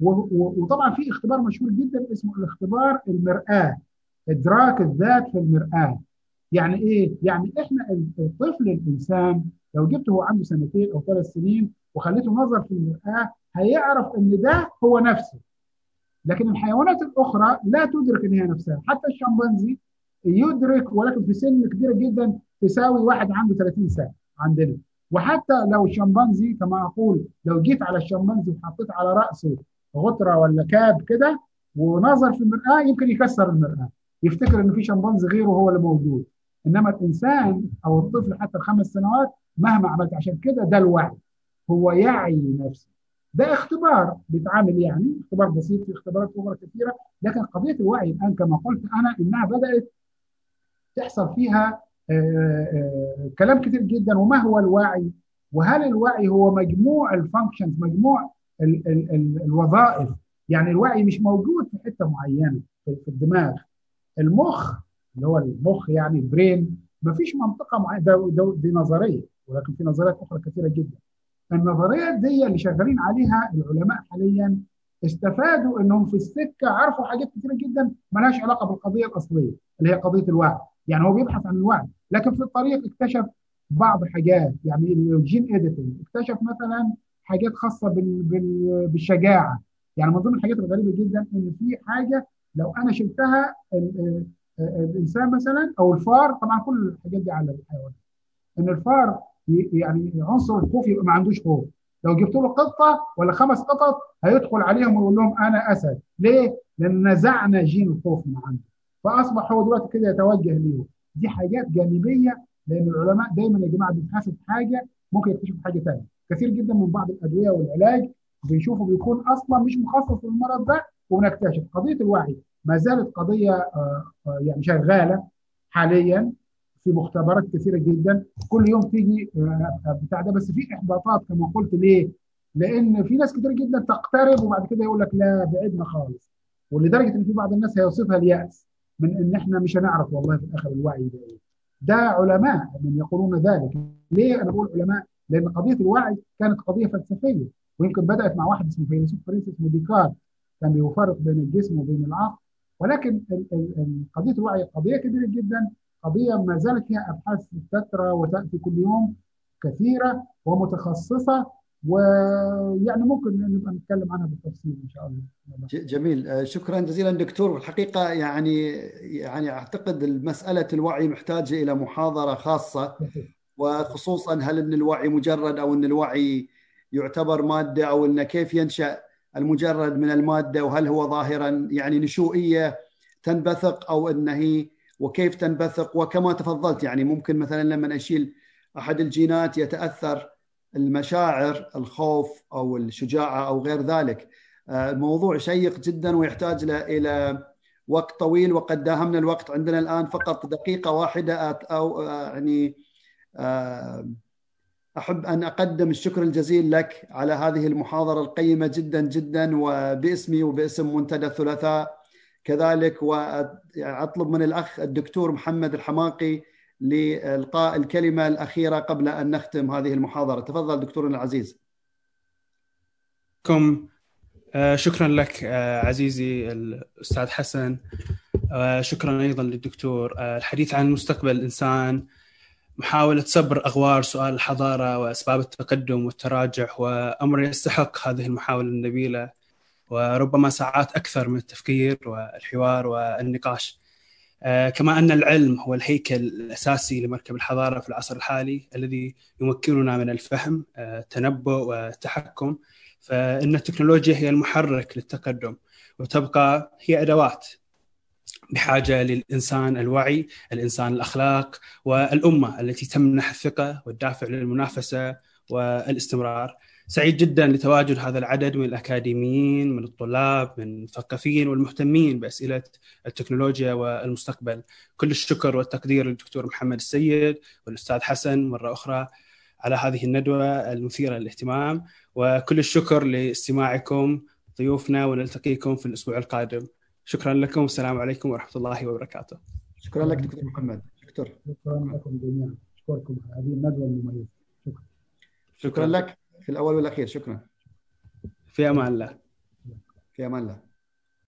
وطبعا في اختبار مشهور جدا اسمه الاختبار المرآة إدراك الذات في المرآة. يعني إيه؟ يعني إحنا الطفل الإنسان لو جبته هو عنده سنتين أو ثلاث سنين وخليته نظر في المرآة هيعرف إن ده هو نفسه. لكن الحيوانات الأخرى لا تدرك إن هي نفسها. حتى الشمبانزي يدرك ولكن في سن كبيره جدا تساوي واحد عنده 30 سنة عندنا. وحتى لو الشمبانزي كما أقول لو جيت على الشمبانزي وحطيت على رأسه غطرة ولا كاب كده ونظر في المرآة يمكن يكسر المرآة. يفتكر إن في شمبانزي غيره هو اللي موجود. إنما الإنسان أو الطفل حتى الخمس سنوات مهما عملت عشان كده ده الوعي. هو يعي نفسه. ده اختبار بيتعامل يعني اختبار بسيط في اختبارات أخرى كثيرة لكن قضية الوعي الآن كما قلت أنا إنها بدأت تحصل فيها آآ آآ كلام كتير جدا وما هو الوعي؟ وهل الوعي هو مجموع ال functions مجموع ال ال ال الوظائف؟ يعني الوعي مش موجود في حتة معينة في, الدماغ. المخ اللي هو المخ يعني ال brain ما فيش منطقة معينة ده دي نظرية ولكن في نظريات أخرى كثيرة جدا. النظريات دي اللي شغالين عليها العلماء حاليا استفادوا إنهم في السكة عرفوا حاجات كثيره جدا مالهاش علاقة بالقضية الأصلية اللي هي قضية الوعي يعني هو بيبحث عن الوعي لكن في الطريق اكتشف بعض حاجات. يعني ال gene editing اكتشف مثلا حاجات خاصة بال بال بالشجاعة. يعني من ضمن الحاجات الغريبة جدا إن في حاجة لو أنا شلتها الإنسان مثلا أو الفار طبعا كل الحاجات دي على الحيوانات إن الفار يعني عنصر الخوف يبقى ما عندوش خوف. لو جبت له قطة ولا خمس قطط هيدخل عليهم ويقول لهم أنا أسد. ليه؟ لأن نزعنا جين الخوف من عنده. فأصبح هو دلوقتي كده يتوجه ليهم دي حاجات جانبية لأن العلماء دايما يا جماعة بيبحثوا في حاجة ممكن يكتشفوا حاجة ثانية كثير جدا من بعض الأدوية والعلاج بنشوفه بيكون أصلا مش مخصص للمرض ده وبنكتشف. قضية الوعي ما زالت قضية يعني شغالة حاليا. في مختبرات كثيرة جدا كل يوم تيجي بتاع ده بس في إحباطات كما قلت ليه؟ لأن في ناس كتير جدا تقترب وبعد كده يقول لك لا بعدنا خالص ولدرجة إن في بعض الناس هيوصفها اليأس من إن إحنا مش هنعرف والله في الآخر الوعي ده إيه. ده علماء من يقولون ذلك. ليه أنا بقول علماء؟ لأن قضية الوعي كانت قضية فلسفية ويمكن بدأت مع واحد اسمه فيلسوف فرنسي اسمه ديكارت كان بيفرق بين الجسم وبين العقل ولكن قضية الوعي قضية كبيرة جدا قضية ما زالت فيها أبحاث تترى وتأتي كل يوم كثيرة ومتخصصة ويعني ممكن نبقى نتكلم عنها بالتفصيل إن شاء الله. جميل. شكرا جزيلا دكتور. الحقيقة يعني يعني أعتقد مساله الوعي محتاجة إلى محاضرة خاصة وخصوصا هل إن الوعي مجرد أو إن الوعي يعتبر مادة أو انه كيف ينشأ المجرد من المادة وهل هو ظاهرا يعني نشوئية تنبثق أو انه هي وكيف تنبثق وكما تفضلت يعني ممكن مثلا لما أشيل أحد الجينات يتأثر المشاعر الخوف أو الشجاعة أو غير ذلك. الموضوع شيق جدا ويحتاج إلى وقت طويل وقد داهمنا الوقت عندنا الآن فقط دقيقة واحدة. أو يعني أحب أن أقدم الشكر الجزيل لك على هذه المحاضرة القيمة جدا جدا وباسمي وباسم منتدى الثلاثاء كذلك واطلب من الأخ الدكتور محمد الحماقي لإلقاء الكلمة الأخيرة قبل أن نختم هذه المحاضرة. تفضل دكتورنا العزيز. كم. شكرا لك عزيزي الأستاذ حسن. شكرا أيضا للدكتور. الحديث عن مستقبل الإنسان محاولة صبر أغوار سؤال الحضارة وأسباب التقدم والتراجع وأمر يستحق هذه المحاولة النبيلة. وربما ساعات أكثر من التفكير والحوار والنقاش كما أن العلم هو الهيكل الأساسي لمركب الحضارة في العصر الحالي الذي يمكننا من الفهم التنبؤ والتحكم فإن التكنولوجيا هي المحرك للتقدم وتبقى هي أدوات بحاجة للإنسان الوعي، الإنسان الأخلاق والأمة التي تمنح الثقة والدافع للمنافسة والاستمرار. سعيد جدا لتواجد هذا العدد من الأكاديميين من الطلاب من المثقفين والمهتمين بأسئلة التكنولوجيا والمستقبل. كل الشكر والتقدير للدكتور محمد السيد والأستاذ حسن. مرة أخرى على هذه الندوة المثيرة للاهتمام وكل الشكر لاستماعكم ضيوفنا ونلتقيكم في الأسبوع القادم. شكرا لكم والسلام عليكم ورحمة الله وبركاته. شكرا لك دكتور محمد. دكتور. شكرا لكم جميعا. أشكركم. على هذه الندوه المميزه شكرا. شكرا لك. في الأول والأخير شكرا. في أمان الله. في أمان الله.